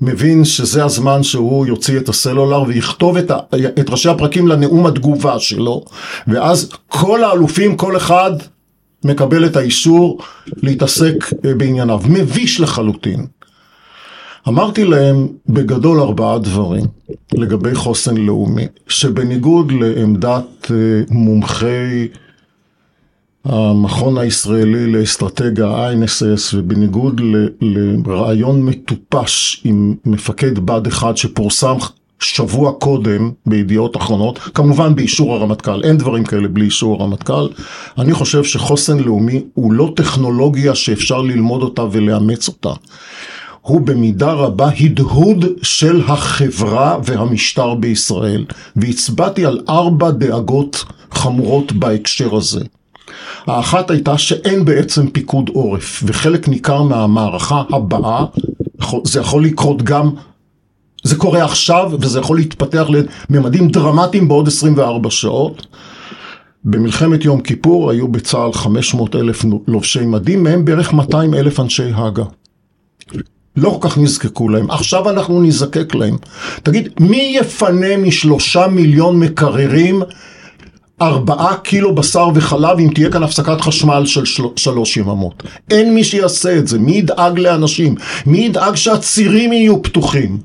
מבין שזה הזמן שהוא יוציא את הסלולר ויכתוב את, ה, את ראשי הפרקים לנאום התגובה שלו ואז כל האלופים, כל אחד מקבל את האישור להתעסק אה, בענייניו. מביש לחלוטין. אמרתי להם בגדול ארבעה דברים לגבי חוסן לאומי, שבניגוד לעמדת אה, מומחי המכון הישראלי לאסטרטגיה, ה-INSS, ובניגוד לרעיון מטופש עם מפקד בד אחד שפורסם שבוע קודם בידיעות אחרונות, כמובן באישור הרמטכ"ל, אין דברים כאלה בלי אישור הרמטכ"ל, אני חושב שחוסן לאומי הוא לא טכנולוגיה שאפשר ללמוד אותה ולאמץ אותה. הוא במידה רבה הדהוד של החברה והמשטר בישראל, והצבעתי על ארבע דאגות חמורות בהקשר הזה. האחת הייתה שאין בעצם פיקוד עורף, וחלק ניכר מהמערכה הבאה, זה יכול לקרות גם, זה קורה עכשיו, וזה יכול להתפתח לממדים דרמטיים בעוד 24 שעות. במלחמת יום כיפור היו בצה"ל 500 אלף לובשי מדים, מהם בערך 200 אלף אנשי הג"א. לא כל כך נזקקו להם, עכשיו אנחנו נזקק להם. תגיד, מי יפנה משלושה מיליון מקררים ארבעה קילו בשר וחלב אם תהיה כאן הפסקת חשמל של של... שלוש יממות. אין מי שיעשה את זה, מי ידאג לאנשים? מי ידאג שהצירים יהיו פתוחים?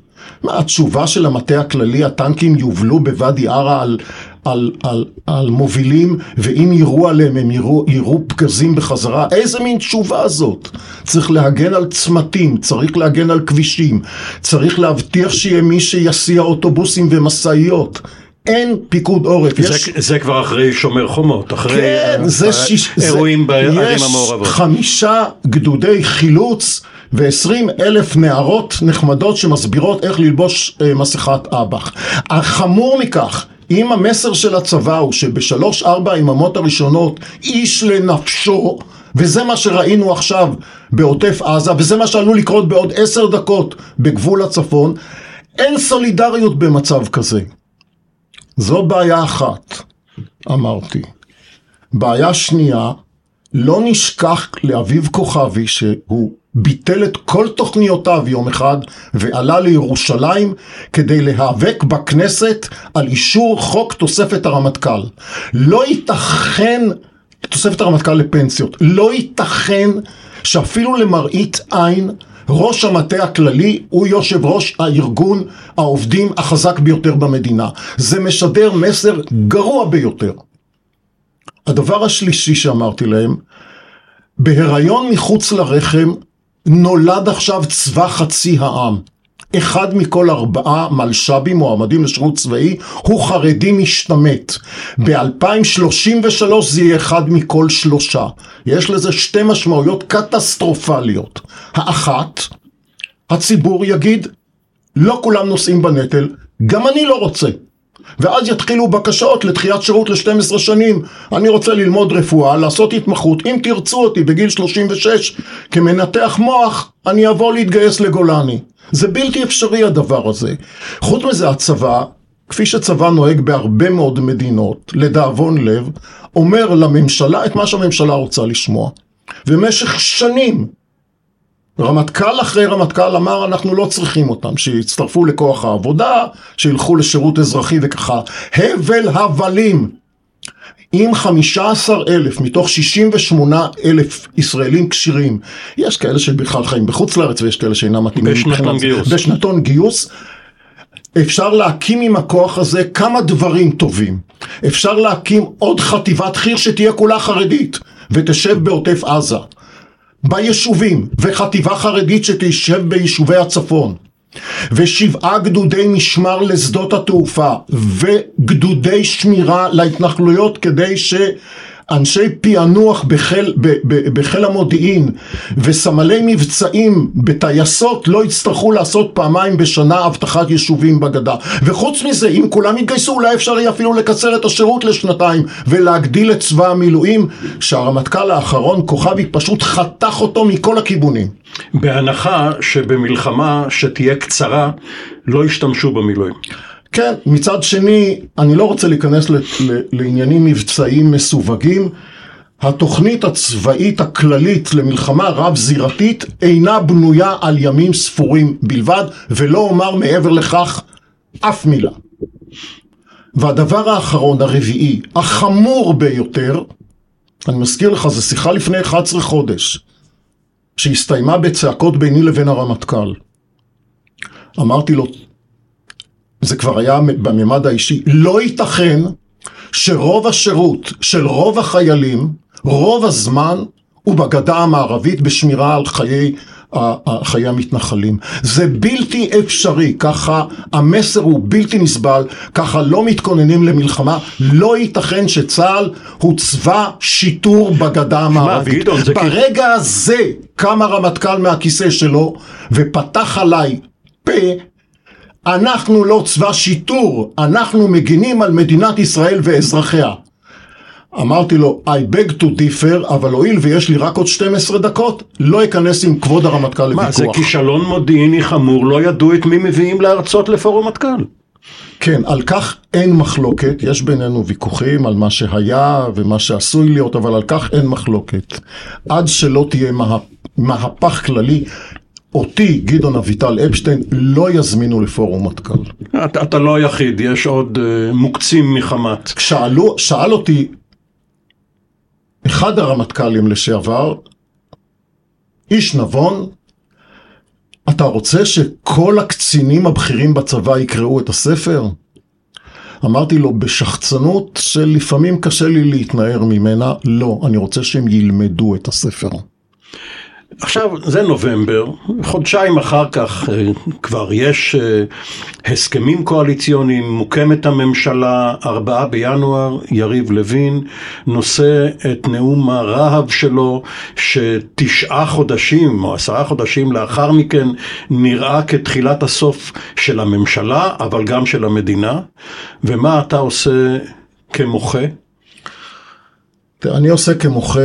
מה התשובה של המטה הכללי, הטנקים יובלו בוואדי ערה על, על, על, על מובילים, ואם יירו עליהם הם יירו, יירו פגזים בחזרה? איזה מין תשובה זאת? צריך להגן על צמתים, צריך להגן על כבישים, צריך להבטיח שיהיה מי שיסיע אוטובוסים ומשאיות. אין פיקוד עורף. יש... זה כבר אחרי שומר חומות, אחרי כן, זה שיש... אירועים בערים המעורבות. יש חמישה גדודי חילוץ ועשרים אלף נערות נחמדות שמסבירות איך ללבוש אה, מסכת אב"ח. החמור מכך, אם המסר של הצבא הוא שבשלוש ארבע היממות הראשונות איש לנפשו וזה מה שראינו עכשיו בעוטף עזה וזה מה שעלול לקרות בעוד עשר דקות בגבול הצפון אין סולידריות במצב כזה זו בעיה אחת, אמרתי. בעיה שנייה, לא נשכח לאביב כוכבי שהוא ביטל את כל תוכניותיו יום אחד ועלה לירושלים כדי להיאבק בכנסת על אישור חוק תוספת הרמטכ"ל. לא ייתכן, תוספת הרמטכ"ל לפנסיות, לא ייתכן שאפילו למראית עין ראש המטה הכללי הוא יושב ראש הארגון העובדים החזק ביותר במדינה. זה משדר מסר גרוע ביותר. הדבר השלישי שאמרתי להם, בהיריון מחוץ לרחם נולד עכשיו צבא חצי העם. אחד מכל ארבעה מלש"בים מועמדים לשירות צבאי הוא חרדי משתמט. ב-2033 זה יהיה אחד מכל שלושה. יש לזה שתי משמעויות קטסטרופליות. האחת, הציבור יגיד, לא כולם נושאים בנטל, גם אני לא רוצה. ואז יתחילו בקשות לדחיית שירות ל-12 שנים. אני רוצה ללמוד רפואה, לעשות התמחות, אם תרצו אותי בגיל 36 כמנתח מוח, אני אבוא להתגייס לגולני. זה בלתי אפשרי הדבר הזה. חוץ מזה הצבא כפי שצבא נוהג בהרבה מאוד מדינות, לדאבון לב, אומר לממשלה את מה שהממשלה רוצה לשמוע. במשך שנים רמטכ"ל אחרי רמטכ"ל אמר אנחנו לא צריכים אותם, שיצטרפו לכוח העבודה, שילכו לשירות אזרחי וככה. הבל הבלים. אם 15 אלף מתוך 68 אלף ישראלים כשירים, יש כאלה שבכלל חיים בחוץ לארץ ויש כאלה שאינם מתאימים בשנתון גיוס. בשנתון גיוס, אפשר להקים עם הכוח הזה כמה דברים טובים. אפשר להקים עוד חטיבת חי"ר שתהיה כולה חרדית ותשב בעוטף עזה. ביישובים, וחטיבה חרדית שתשב ביישובי הצפון, ושבעה גדודי משמר לשדות התעופה, וגדודי שמירה להתנחלויות כדי ש... אנשי פענוח בחיל, בחיל המודיעין וסמלי מבצעים בטייסות לא יצטרכו לעשות פעמיים בשנה אבטחת יישובים בגדה. וחוץ מזה אם כולם יתגייסו אולי אפשר יהיה אפילו לקצר את השירות לשנתיים ולהגדיל את צבא המילואים. שהרמטכ"ל האחרון כוכבי פשוט חתך אותו מכל הכיוונים. בהנחה שבמלחמה שתהיה קצרה לא ישתמשו במילואים. כן, מצד שני, אני לא רוצה להיכנס לעניינים מבצעיים מסווגים. התוכנית הצבאית הכללית למלחמה רב-זירתית אינה בנויה על ימים ספורים בלבד, ולא אומר מעבר לכך אף מילה. והדבר האחרון, הרביעי, החמור ביותר, אני מזכיר לך, זו שיחה לפני 11 חודש, שהסתיימה בצעקות ביני לבין הרמטכ"ל. אמרתי לו, זה כבר היה בממד האישי, לא ייתכן שרוב השירות של רוב החיילים, רוב הזמן, הוא בגדה המערבית בשמירה על חיי, חיי המתנחלים. זה בלתי אפשרי, ככה המסר הוא בלתי נסבל, ככה לא מתכוננים למלחמה, לא ייתכן שצה"ל הוא צבא שיטור בגדה המערבית. ברגע הזה קם הרמטכ"ל מהכיסא שלו ופתח עליי פה אנחנו לא צבא שיטור, אנחנו מגינים על מדינת ישראל ואזרחיה. אמרתי לו, I beg to differ, אבל הואיל ויש לי רק עוד 12 דקות, לא אכנס עם כבוד הרמטכ"ל לוויכוח. מה, זה כישלון מודיעיני חמור, לא ידעו את מי מביאים להרצות לפורום מטכ"ל. כן, על כך אין מחלוקת, יש בינינו ויכוחים על מה שהיה ומה שעשוי להיות, אבל על כך אין מחלוקת. עד שלא תהיה מה, מהפך כללי, אותי, גדעון אביטל אפשטיין, לא יזמינו לפורום מטכ"ל. אתה, אתה לא היחיד, יש עוד uh, מוקצים מחמת. שאלו, שאל אותי אחד הרמטכ"לים לשעבר, איש נבון, אתה רוצה שכל הקצינים הבכירים בצבא יקראו את הספר? אמרתי לו בשחצנות שלפעמים קשה לי להתנער ממנה, לא, אני רוצה שהם ילמדו את הספר. עכשיו זה נובמבר, חודשיים אחר כך אה, כבר יש אה, הסכמים קואליציוניים, מוקמת הממשלה, ארבעה בינואר, יריב לוין נושא את נאום הרהב שלו שתשעה חודשים או עשרה חודשים לאחר מכן נראה כתחילת הסוף של הממשלה אבל גם של המדינה ומה אתה עושה כמוחה? אני עושה כמוחה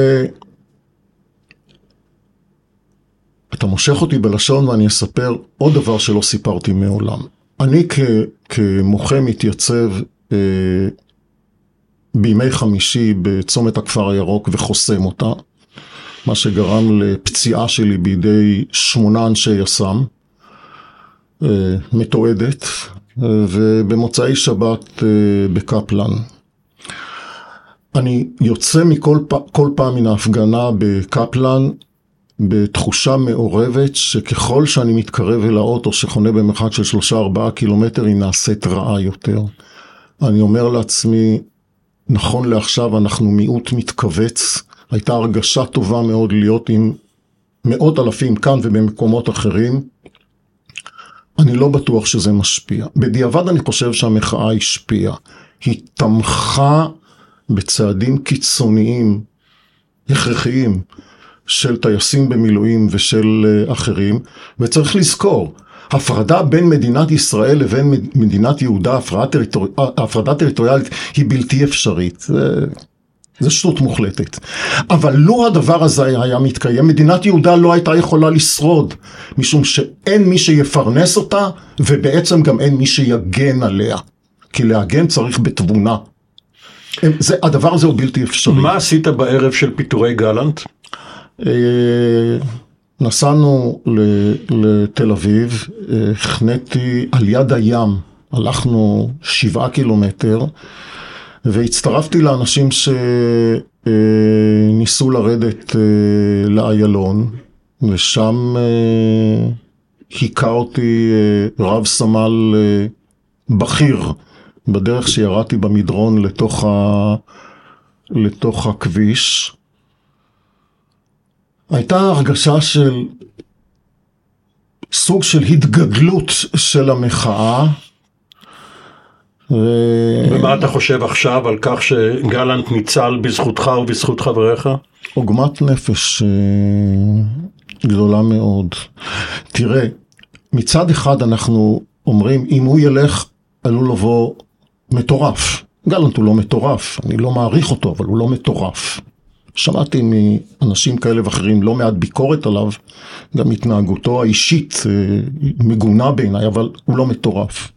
אתה מושך אותי בלשון ואני אספר עוד דבר שלא סיפרתי מעולם. אני כ, כמוחה מתייצב אה, בימי חמישי בצומת הכפר הירוק וחוסם אותה, מה שגרם לפציעה שלי בידי שמונה אנשי יס"מ, אה, מתועדת, אה, ובמוצאי שבת אה, בקפלן. אני יוצא מכל כל פעם מן ההפגנה בקפלן בתחושה מעורבת שככל שאני מתקרב אל האוטו שחונה במרחק של שלושה ארבעה קילומטר היא נעשית רעה יותר. אני אומר לעצמי, נכון לעכשיו אנחנו מיעוט מתכווץ, הייתה הרגשה טובה מאוד להיות עם מאות אלפים כאן ובמקומות אחרים. אני לא בטוח שזה משפיע. בדיעבד אני חושב שהמחאה השפיעה. היא תמכה בצעדים קיצוניים, הכרחיים, של טייסים במילואים ושל אה, אחרים, וצריך לזכור, הפרדה בין מדינת ישראל לבין מדינת יהודה, הפרדה, טריטור... הפרדה טריטוריאלית היא בלתי אפשרית. זה... שטות מוחלטת. אבל לו הדבר הזה היה מתקיים, מדינת יהודה לא הייתה יכולה לשרוד, משום שאין מי שיפרנס אותה, ובעצם גם אין מי שיגן עליה. כי להגן צריך בתבונה. זה, הדבר הזה הוא בלתי אפשרי. מה עשית בערב של פיטורי גלנט? אה, נסענו לתל אביב, אה, החניתי על יד הים, הלכנו שבעה קילומטר, והצטרפתי לאנשים שניסו לרדת אה, לאיילון, ושם היכה אותי רב סמל בכיר, בדרך שירדתי במדרון לתוך, ה... לתוך הכביש. הייתה הרגשה של סוג של התגדלות של המחאה. ו... ומה אתה חושב עכשיו על כך שגלנט ניצל בזכותך ובזכות חבריך? עוגמת נפש אה, גדולה מאוד. תראה, מצד אחד אנחנו אומרים, אם הוא ילך, עלול לבוא מטורף. גלנט הוא לא מטורף, אני לא מעריך אותו, אבל הוא לא מטורף. שמעתי מאנשים כאלה ואחרים לא מעט ביקורת עליו, גם התנהגותו האישית אה, מגונה בעיניי, אבל הוא לא מטורף.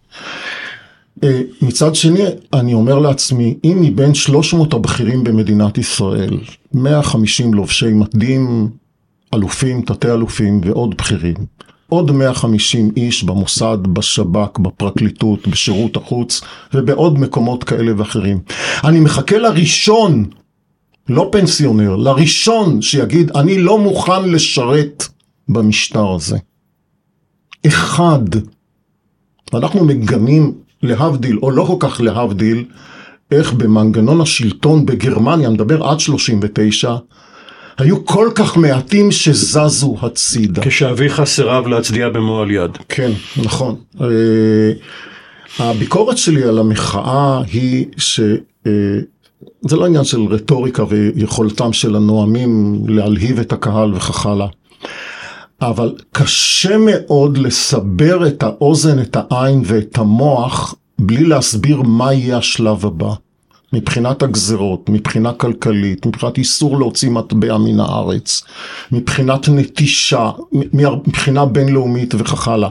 אה, מצד שני, אני אומר לעצמי, אם מבין 300 הבכירים במדינת ישראל, 150 לובשי מדים, אלופים, תתי אלופים ועוד בכירים, עוד 150 איש במוסד, בשב"כ, בפרקליטות, בשירות החוץ ובעוד מקומות כאלה ואחרים. אני מחכה לראשון, לא פנסיונר, לראשון שיגיד, אני לא מוכן לשרת במשטר הזה. אחד. אנחנו מגנים להבדיל, או לא כל כך להבדיל, איך במנגנון השלטון בגרמניה, מדבר עד 39, היו כל כך מעטים שזזו הצידה. כשאביך סירב להצדיע במועל יד. כן, נכון. אה, הביקורת שלי על המחאה היא ש... זה לא עניין של רטוריקה ויכולתם של הנואמים להלהיב את הקהל וכך הלאה. אבל קשה מאוד לסבר את האוזן, את העין ואת המוח בלי להסביר מה יהיה השלב הבא. מבחינת הגזרות, מבחינה כלכלית, מבחינת איסור להוציא מטבע מן הארץ, מבחינת נטישה, מבחינה בינלאומית וכך הלאה.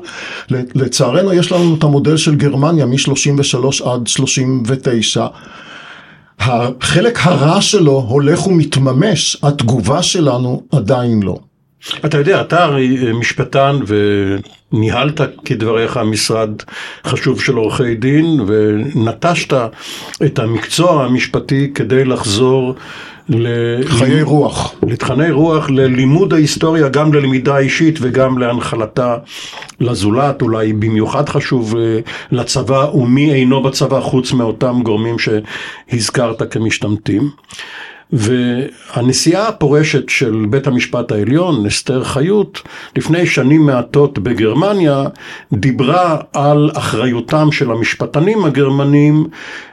לצערנו יש לנו את המודל של גרמניה מ-33 עד 39. החלק הרע שלו הולך ומתממש, התגובה שלנו עדיין לא. אתה יודע, אתה הרי משפטן וניהלת כדבריך משרד חשוב של עורכי דין ונטשת את המקצוע המשפטי כדי לחזור חיי רוח. לתכני רוח, ללימוד ההיסטוריה, גם ללמידה אישית וגם להנחלתה לזולת, אולי במיוחד חשוב לצבא ומי אינו בצבא חוץ מאותם גורמים שהזכרת כמשתמטים. והנשיאה הפורשת של בית המשפט העליון, אסתר חיות, לפני שנים מעטות בגרמניה, דיברה על אחריותם של המשפטנים הגרמנים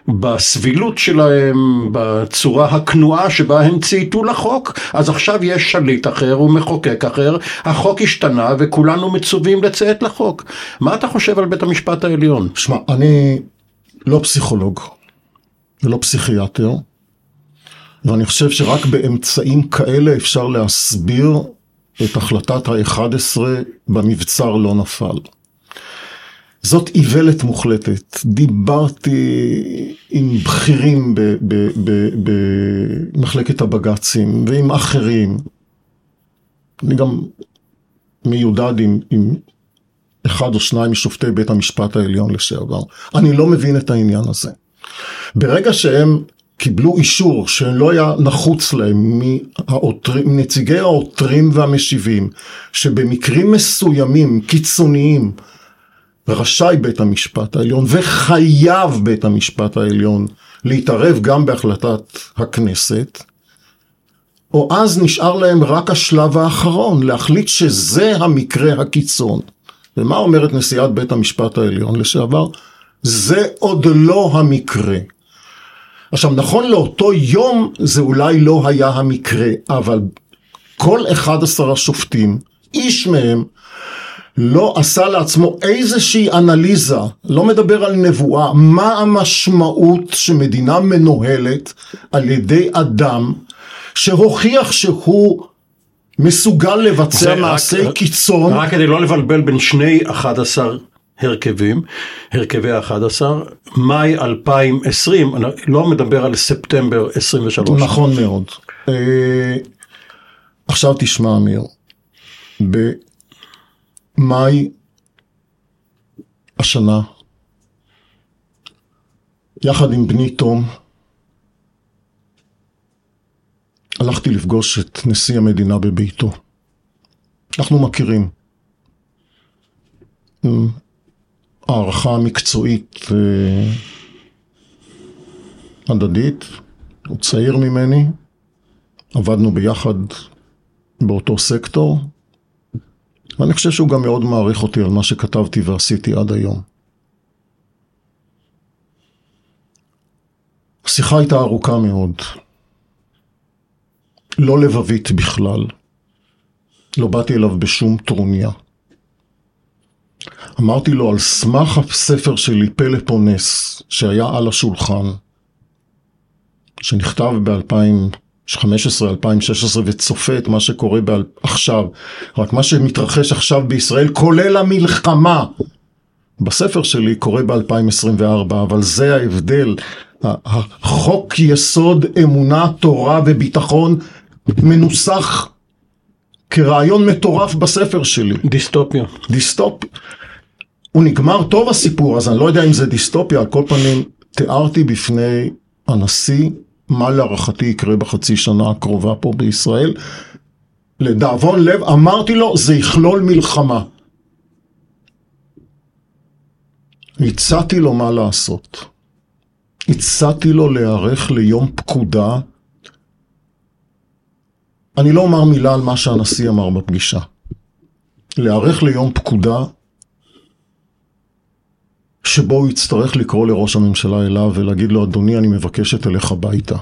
בסבילות שלהם, בצורה הכנועה שבה הם צייתו לחוק. אז עכשיו יש שליט אחר ומחוקק אחר, החוק השתנה וכולנו מצווים לציית לחוק. מה אתה חושב על בית המשפט העליון? שמע, אני לא פסיכולוג ולא פסיכיאטר. ואני חושב שרק באמצעים כאלה אפשר להסביר את החלטת ה-11 במבצר לא נפל. זאת איוולת מוחלטת. דיברתי עם בכירים במחלקת הבג"צים ועם אחרים. אני גם מיודד עם, עם אחד או שניים משופטי בית המשפט העליון לשעבר. אני לא מבין את העניין הזה. ברגע שהם קיבלו אישור שלא היה נחוץ להם מהעותרים, מנציגי העותרים והמשיבים, שבמקרים מסוימים, קיצוניים, רשאי בית המשפט העליון וחייב בית המשפט העליון להתערב גם בהחלטת הכנסת, או אז נשאר להם רק השלב האחרון, להחליט שזה המקרה הקיצון. ומה אומרת נשיאת בית המשפט העליון לשעבר? זה עוד לא המקרה. עכשיו נכון לאותו יום זה אולי לא היה המקרה, אבל כל 11 השופטים, איש מהם לא עשה לעצמו איזושהי אנליזה, לא מדבר על נבואה, מה המשמעות שמדינה מנוהלת על ידי אדם שהוכיח שהוא מסוגל לבצע מעשי רק, קיצון. רק כדי לא לבלבל בין שני 11 הרכבים, הרכבי ה-11, מאי 2020, אני לא מדבר על ספטמבר 23. נכון מאוד. אה, עכשיו תשמע אמיר, במאי השנה, יחד עם בני תום, הלכתי לפגוש את נשיא המדינה בביתו. אנחנו מכירים. הערכה מקצועית אה, הדדית, הוא צעיר ממני, עבדנו ביחד באותו סקטור, ואני חושב שהוא גם מאוד מעריך אותי על מה שכתבתי ועשיתי עד היום. השיחה הייתה ארוכה מאוד, לא לבבית בכלל, לא באתי אליו בשום טרוניה. אמרתי לו על סמך הספר שלי פלפונס שהיה על השולחן, שנכתב ב-2015-2016 וצופה את מה שקורה עכשיו, רק מה שמתרחש עכשיו בישראל כולל המלחמה בספר שלי קורה ב-2024, אבל זה ההבדל. החוק יסוד אמונה, תורה וביטחון מנוסח כרעיון מטורף בספר שלי. דיסטופיה. דיסטופיה. הוא נגמר טוב הסיפור, אז אני לא יודע אם זה דיסטופיה, על כל פנים תיארתי בפני הנשיא מה להערכתי יקרה בחצי שנה הקרובה פה בישראל. לדאבון לב אמרתי לו זה יכלול מלחמה. הצעתי לו מה לעשות. הצעתי לו להיערך ליום פקודה. אני לא אומר מילה על מה שהנשיא אמר בפגישה. להיערך ליום פקודה שבו הוא יצטרך לקרוא לראש הממשלה אליו ולהגיד לו, אדוני, אני מבקש שתלך הביתה.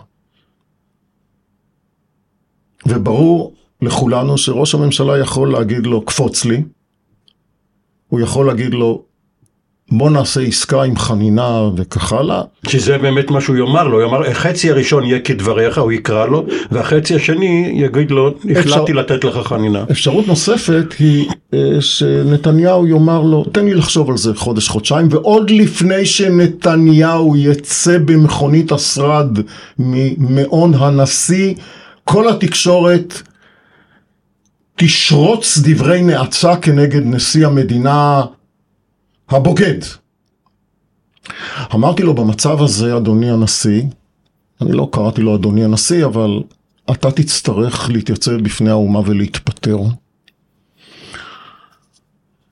וברור לכולנו שראש הממשלה יכול להגיד לו, קפוץ לי, הוא יכול להגיד לו, בוא נעשה עסקה עם חנינה וכך הלאה. שזה באמת מה שהוא יאמר לו, הוא יאמר, החצי הראשון יהיה כדבריך, הוא יקרא לו, והחצי השני יגיד לו, החלטתי לתת לך חנינה. אפשרות נוספת היא אה, שנתניהו יאמר לו, תן לי לחשוב על זה חודש, חודשיים, ועוד לפני שנתניהו יצא במכונית השרד ממעון הנשיא, כל התקשורת תשרוץ דברי נאצה כנגד נשיא המדינה הבוגד. אמרתי לו במצב הזה, אדוני הנשיא, אני לא קראתי לו אדוני הנשיא, אבל אתה תצטרך להתייצב בפני האומה ולהתפטר.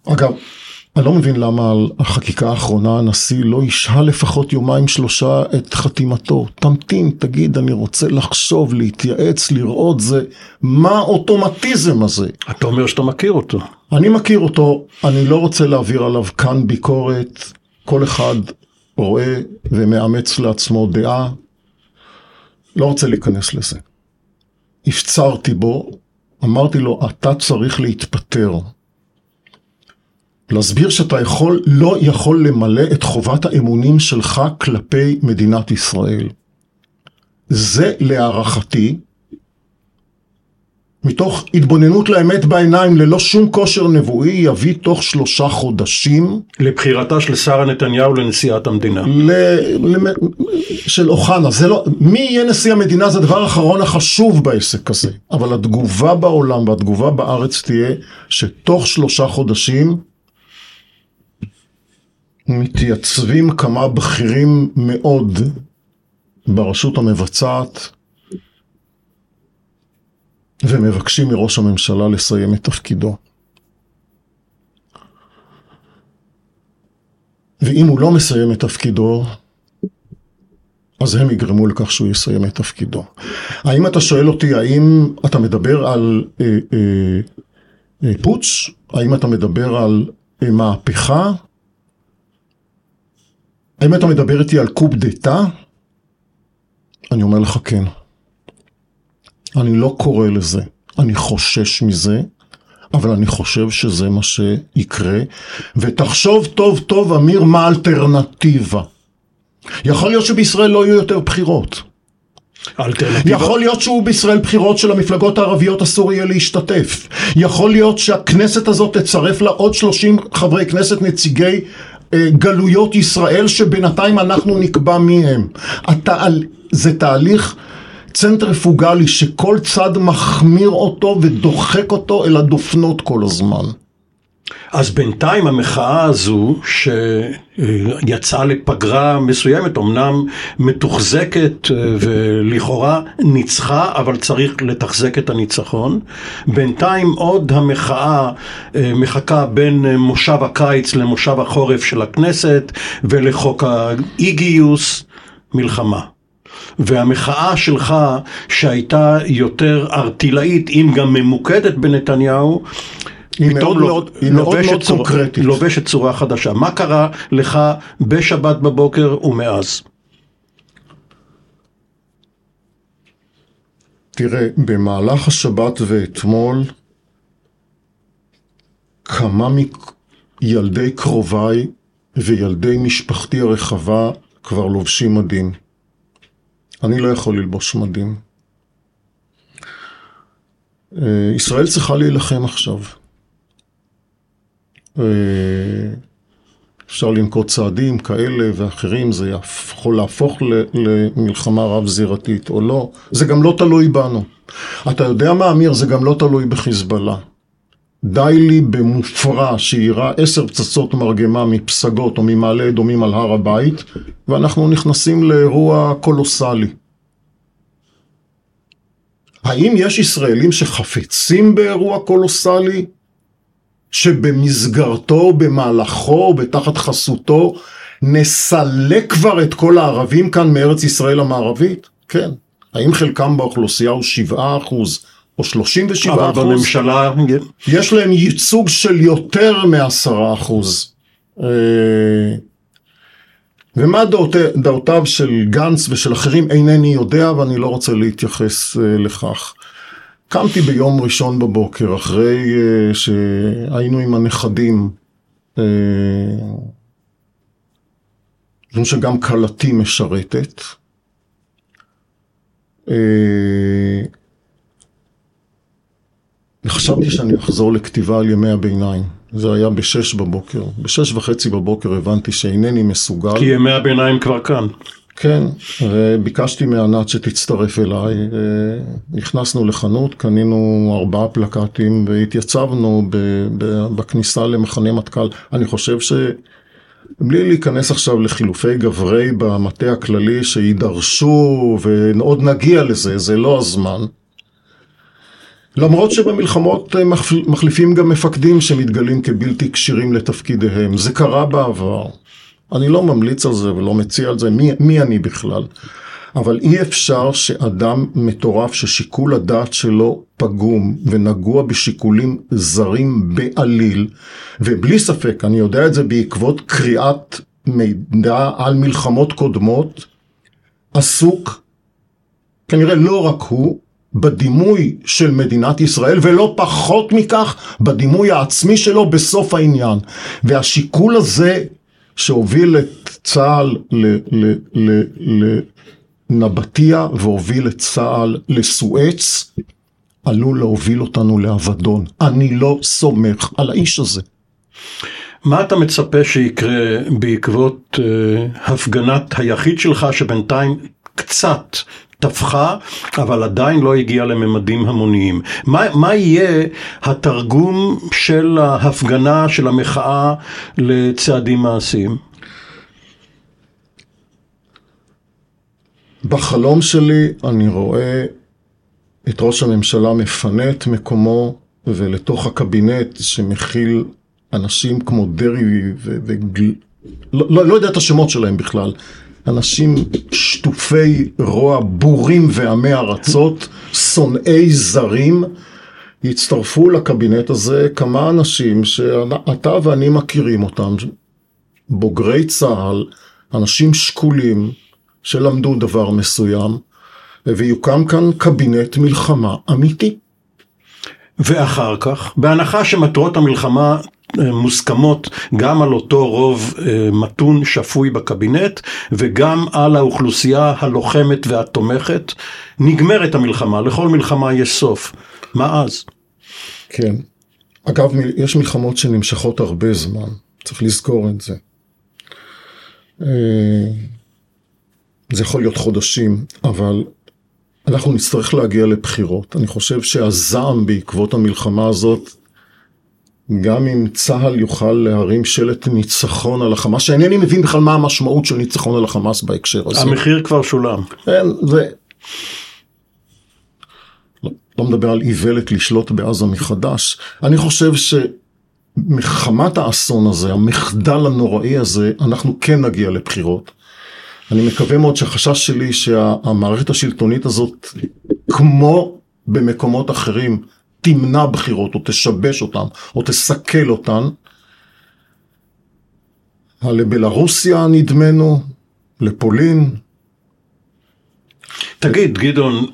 אגב, אני לא מבין למה על החקיקה האחרונה הנשיא לא ישהה לפחות יומיים שלושה את חתימתו. תמתין, תגיד, אני רוצה לחשוב, להתייעץ, לראות זה, מה האוטומטיזם הזה? אתה אומר שאתה מכיר אותו. אני מכיר אותו, אני לא רוצה להעביר עליו כאן ביקורת. כל אחד רואה ומאמץ לעצמו דעה. לא רוצה להיכנס לזה. הפצרתי בו, אמרתי לו, אתה צריך להתפטר. להסביר שאתה יכול, לא יכול למלא את חובת האמונים שלך כלפי מדינת ישראל. זה להערכתי, מתוך התבוננות לאמת בעיניים ללא שום כושר נבואי, יביא תוך שלושה חודשים... לבחירתה של שרה נתניהו לנשיאת המדינה. ל... ל... של אוחנה. זה לא... מי יהיה נשיא המדינה זה הדבר האחרון החשוב בעסק הזה. אבל התגובה בעולם והתגובה בארץ תהיה שתוך שלושה חודשים מתייצבים כמה בכירים מאוד ברשות המבצעת ומבקשים מראש הממשלה לסיים את תפקידו. ואם הוא לא מסיים את תפקידו, אז הם יגרמו לכך שהוא יסיים את תפקידו. האם אתה שואל אותי, האם אתה מדבר על אה, אה, אה, פוטש? האם אתה מדבר על אה, מהפכה? האם אתה מדבר איתי על קוב דתה? אני אומר לך כן. אני לא קורא לזה, אני חושש מזה, אבל אני חושב שזה מה שיקרה. ותחשוב טוב טוב, אמיר, מה האלטרנטיבה. יכול להיות שבישראל לא יהיו יותר בחירות. האלטרנטיבה? יכול להיות שהוא בישראל בחירות של המפלגות הערביות אסור יהיה להשתתף. יכול להיות שהכנסת הזאת תצרף לה עוד 30 חברי כנסת נציגי גלויות ישראל שבינתיים אנחנו נקבע מי הם. התהל... זה תהליך צנטריפוגלי שכל צד מחמיר אותו ודוחק אותו אל הדופנות כל הזמן. אז בינתיים המחאה הזו שיצאה לפגרה מסוימת, אמנם מתוחזקת אה, ולכאורה ניצחה, אבל צריך לתחזק את הניצחון. בינתיים עוד המחאה אה, מחכה בין מושב הקיץ למושב החורף של הכנסת ולחוק האי גיוס, מלחמה. והמחאה שלך שהייתה יותר ארטילאית, אם גם ממוקדת בנתניהו, היא מאוד לא- מאוד, היא מאוד מאוד קונקרטית. לובשת צורה חדשה. מה קרה לך בשבת בבוקר ומאז? תראה, במהלך השבת ואתמול, כמה מילדי קרוביי וילדי משפחתי הרחבה כבר לובשים מדים. אני לא יכול ללבוש מדים. אה, ישראל צריכה להילחם עכשיו. אה, אפשר לנקוט צעדים כאלה ואחרים, זה יכול להפוך למלחמה רב-זירתית או לא. זה גם לא תלוי בנו. אתה יודע מה, אמיר? זה גם לא תלוי בחיזבאללה. די לי במופרע שיירה עשר פצצות מרגמה מפסגות או ממעלה אדומים על הר הבית, ואנחנו נכנסים לאירוע קולוסלי. האם יש ישראלים שחפצים באירוע קולוסלי? שבמסגרתו, במהלכו, בתחת חסותו, נסלק כבר את כל הערבים כאן מארץ ישראל המערבית? כן. האם חלקם באוכלוסייה הוא 7 אחוז או 37 אבל אחוז? בממשלה, יש להם ייצוג של יותר מעשרה אחוז. אה, ומה דעותי- דעותיו של גנץ ושל אחרים אינני יודע ואני לא רוצה להתייחס אה, לכך. קמתי ביום ראשון בבוקר אחרי אה, שהיינו עם הנכדים. אה, משום שגם כלתי משרתת. אה, וחשבתי שאני אחזור לכתיבה על ימי הביניים. זה היה בשש בבוקר. בשש וחצי בבוקר הבנתי שאינני מסוגל. כי ימי הביניים כבר כאן. כן, וביקשתי מענת שתצטרף אליי. אה, נכנסנו לחנות, קנינו ארבעה פלקטים והתייצבנו בכניסה למחנה מטכ"ל. אני חושב ש... בלי להיכנס עכשיו לחילופי גברי במטה הכללי שיידרשו ועוד נגיע לזה, זה לא הזמן. למרות שבמלחמות אה, מחל- מחליפים גם מפקדים שמתגלים כבלתי כשירים לתפקידיהם, זה קרה בעבר. אני לא ממליץ על זה ולא מציע על זה, מי, מי אני בכלל? אבל אי אפשר שאדם מטורף ששיקול הדעת שלו פגום ונגוע בשיקולים זרים בעליל, ובלי ספק, אני יודע את זה בעקבות קריאת מידע על מלחמות קודמות, עסוק, כנראה לא רק הוא, בדימוי של מדינת ישראל, ולא פחות מכך, בדימוי העצמי שלו בסוף העניין. והשיקול הזה שהוביל את צה"ל לנבטיה והוביל את צה"ל לסואץ, עלול להוביל אותנו לאבדון. אני לא סומך על האיש הזה. מה אתה מצפה שיקרה בעקבות אה, הפגנת היחיד שלך שבינתיים קצת טפחה, אבל עדיין לא הגיעה לממדים המוניים? מה, מה יהיה התרגום של ההפגנה, של המחאה, לצעדים מעשיים? בחלום שלי אני רואה את ראש הממשלה מפנה את מקומו ולתוך הקבינט שמכיל אנשים כמו דרעי. וגל... לא, לא, לא יודע את השמות שלהם בכלל. אנשים שטופי רוע, בורים ועמי ארצות, שונאי זרים, יצטרפו לקבינט הזה כמה אנשים שאתה ואני מכירים אותם, בוגרי צה"ל, אנשים שקולים, שלמדו דבר מסוים, ויוקם כאן קבינט מלחמה אמיתי. ואחר כך, בהנחה שמטרות המלחמה מוסכמות גם על אותו רוב מתון שפוי בקבינט וגם על האוכלוסייה הלוחמת והתומכת. נגמרת המלחמה, לכל מלחמה יש סוף. מה אז? כן. אגב, יש מלחמות שנמשכות הרבה זמן, צריך לזכור את זה. זה יכול להיות חודשים, אבל אנחנו נצטרך להגיע לבחירות. אני חושב שהזעם בעקבות המלחמה הזאת, גם אם צה"ל יוכל להרים שלט ניצחון על החמאס, שאינני מבין בכלל מה המשמעות של ניצחון על החמאס בהקשר הזה. המחיר כבר שולם. כן, זה... לא, לא מדבר על איוולת לשלוט בעזה מחדש. אני חושב שמחמת האסון הזה, המחדל הנוראי הזה, אנחנו כן נגיע לבחירות. אני מקווה מאוד שהחשש שלי שהמערכת השלטונית הזאת, כמו במקומות אחרים, תמנע בחירות או תשבש אותן או תסכל אותן. לבלרוסיה נדמנו, לפולין. תגיד, גדעון...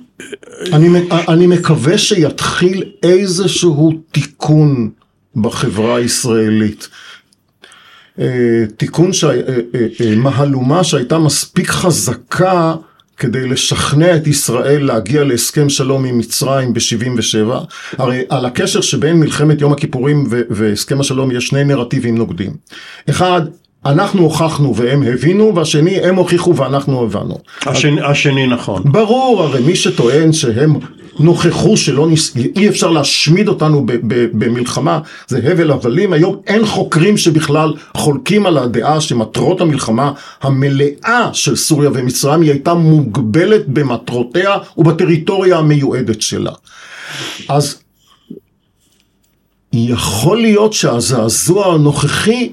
אני, אני מקווה שיתחיל איזשהו תיקון בחברה הישראלית. אה, תיקון, ש... אה, אה, מהלומה שהייתה מספיק חזקה כדי לשכנע את ישראל להגיע להסכם שלום עם מצרים ב-77, הרי על הקשר שבין מלחמת יום הכיפורים והסכם השלום יש שני נרטיבים נוגדים. אחד, אנחנו הוכחנו והם הבינו, והשני, הם הוכיחו ואנחנו הבנו. השני, אז, השני נכון. ברור, הרי מי שטוען שהם נוכחו שלא, נס... אי אפשר להשמיד אותנו במלחמה, זה הבל הבלים. היום אין חוקרים שבכלל חולקים על הדעה שמטרות המלחמה המלאה של סוריה ומצרים היא הייתה מוגבלת במטרותיה ובטריטוריה המיועדת שלה. אז יכול להיות שהזעזוע הנוכחי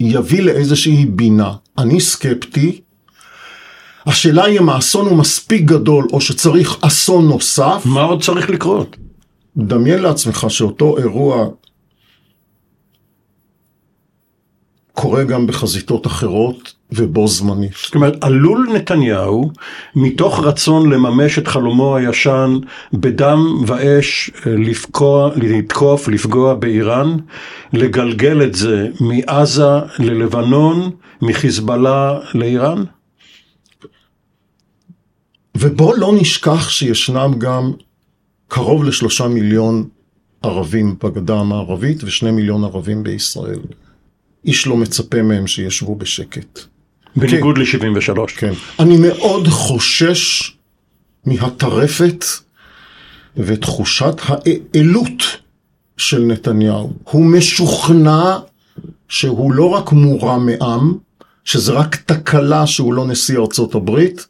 יביא לאיזושהי בינה. אני סקפטי. השאלה היא אם האסון הוא מספיק גדול או שצריך אסון נוסף. מה עוד צריך לקרות? דמיין לעצמך שאותו אירוע קורה גם בחזיתות אחרות ובו זמנית. זאת אומרת, עלול נתניהו, מתוך רצון לממש את חלומו הישן בדם ואש, לפקוע, לתקוף, לפגוע באיראן, לגלגל את זה מעזה ללבנון, מחיזבאללה לאיראן? ובוא לא נשכח שישנם גם קרוב לשלושה מיליון ערבים בגדה המערבית ושני מיליון ערבים בישראל. איש לא מצפה מהם שישבו בשקט. בניגוד כן, ל-73. כן. אני מאוד חושש מהטרפת ותחושת האלות של נתניהו. הוא משוכנע שהוא לא רק מורם מעם, שזה רק תקלה שהוא לא נשיא ארצות הברית,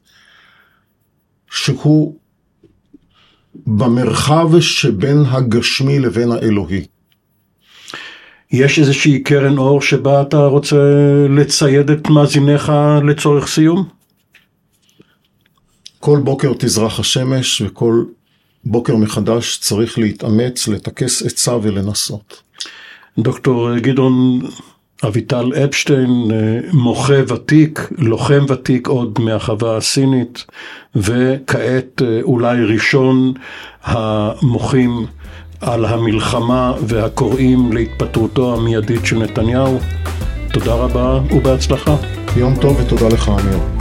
שהוא במרחב שבין הגשמי לבין האלוהי. יש איזושהי קרן אור שבה אתה רוצה לצייד את מאזיניך לצורך סיום? כל בוקר תזרח השמש וכל בוקר מחדש צריך להתאמץ, לטכס עצה ולנסות. דוקטור גדעון אביטל אפשטיין, מוחה ותיק, לוחם ותיק עוד מהחווה הסינית, וכעת אולי ראשון המוחים על המלחמה והקוראים להתפטרותו המיידית של נתניהו. תודה רבה ובהצלחה. יום טוב ותודה לך אמיר.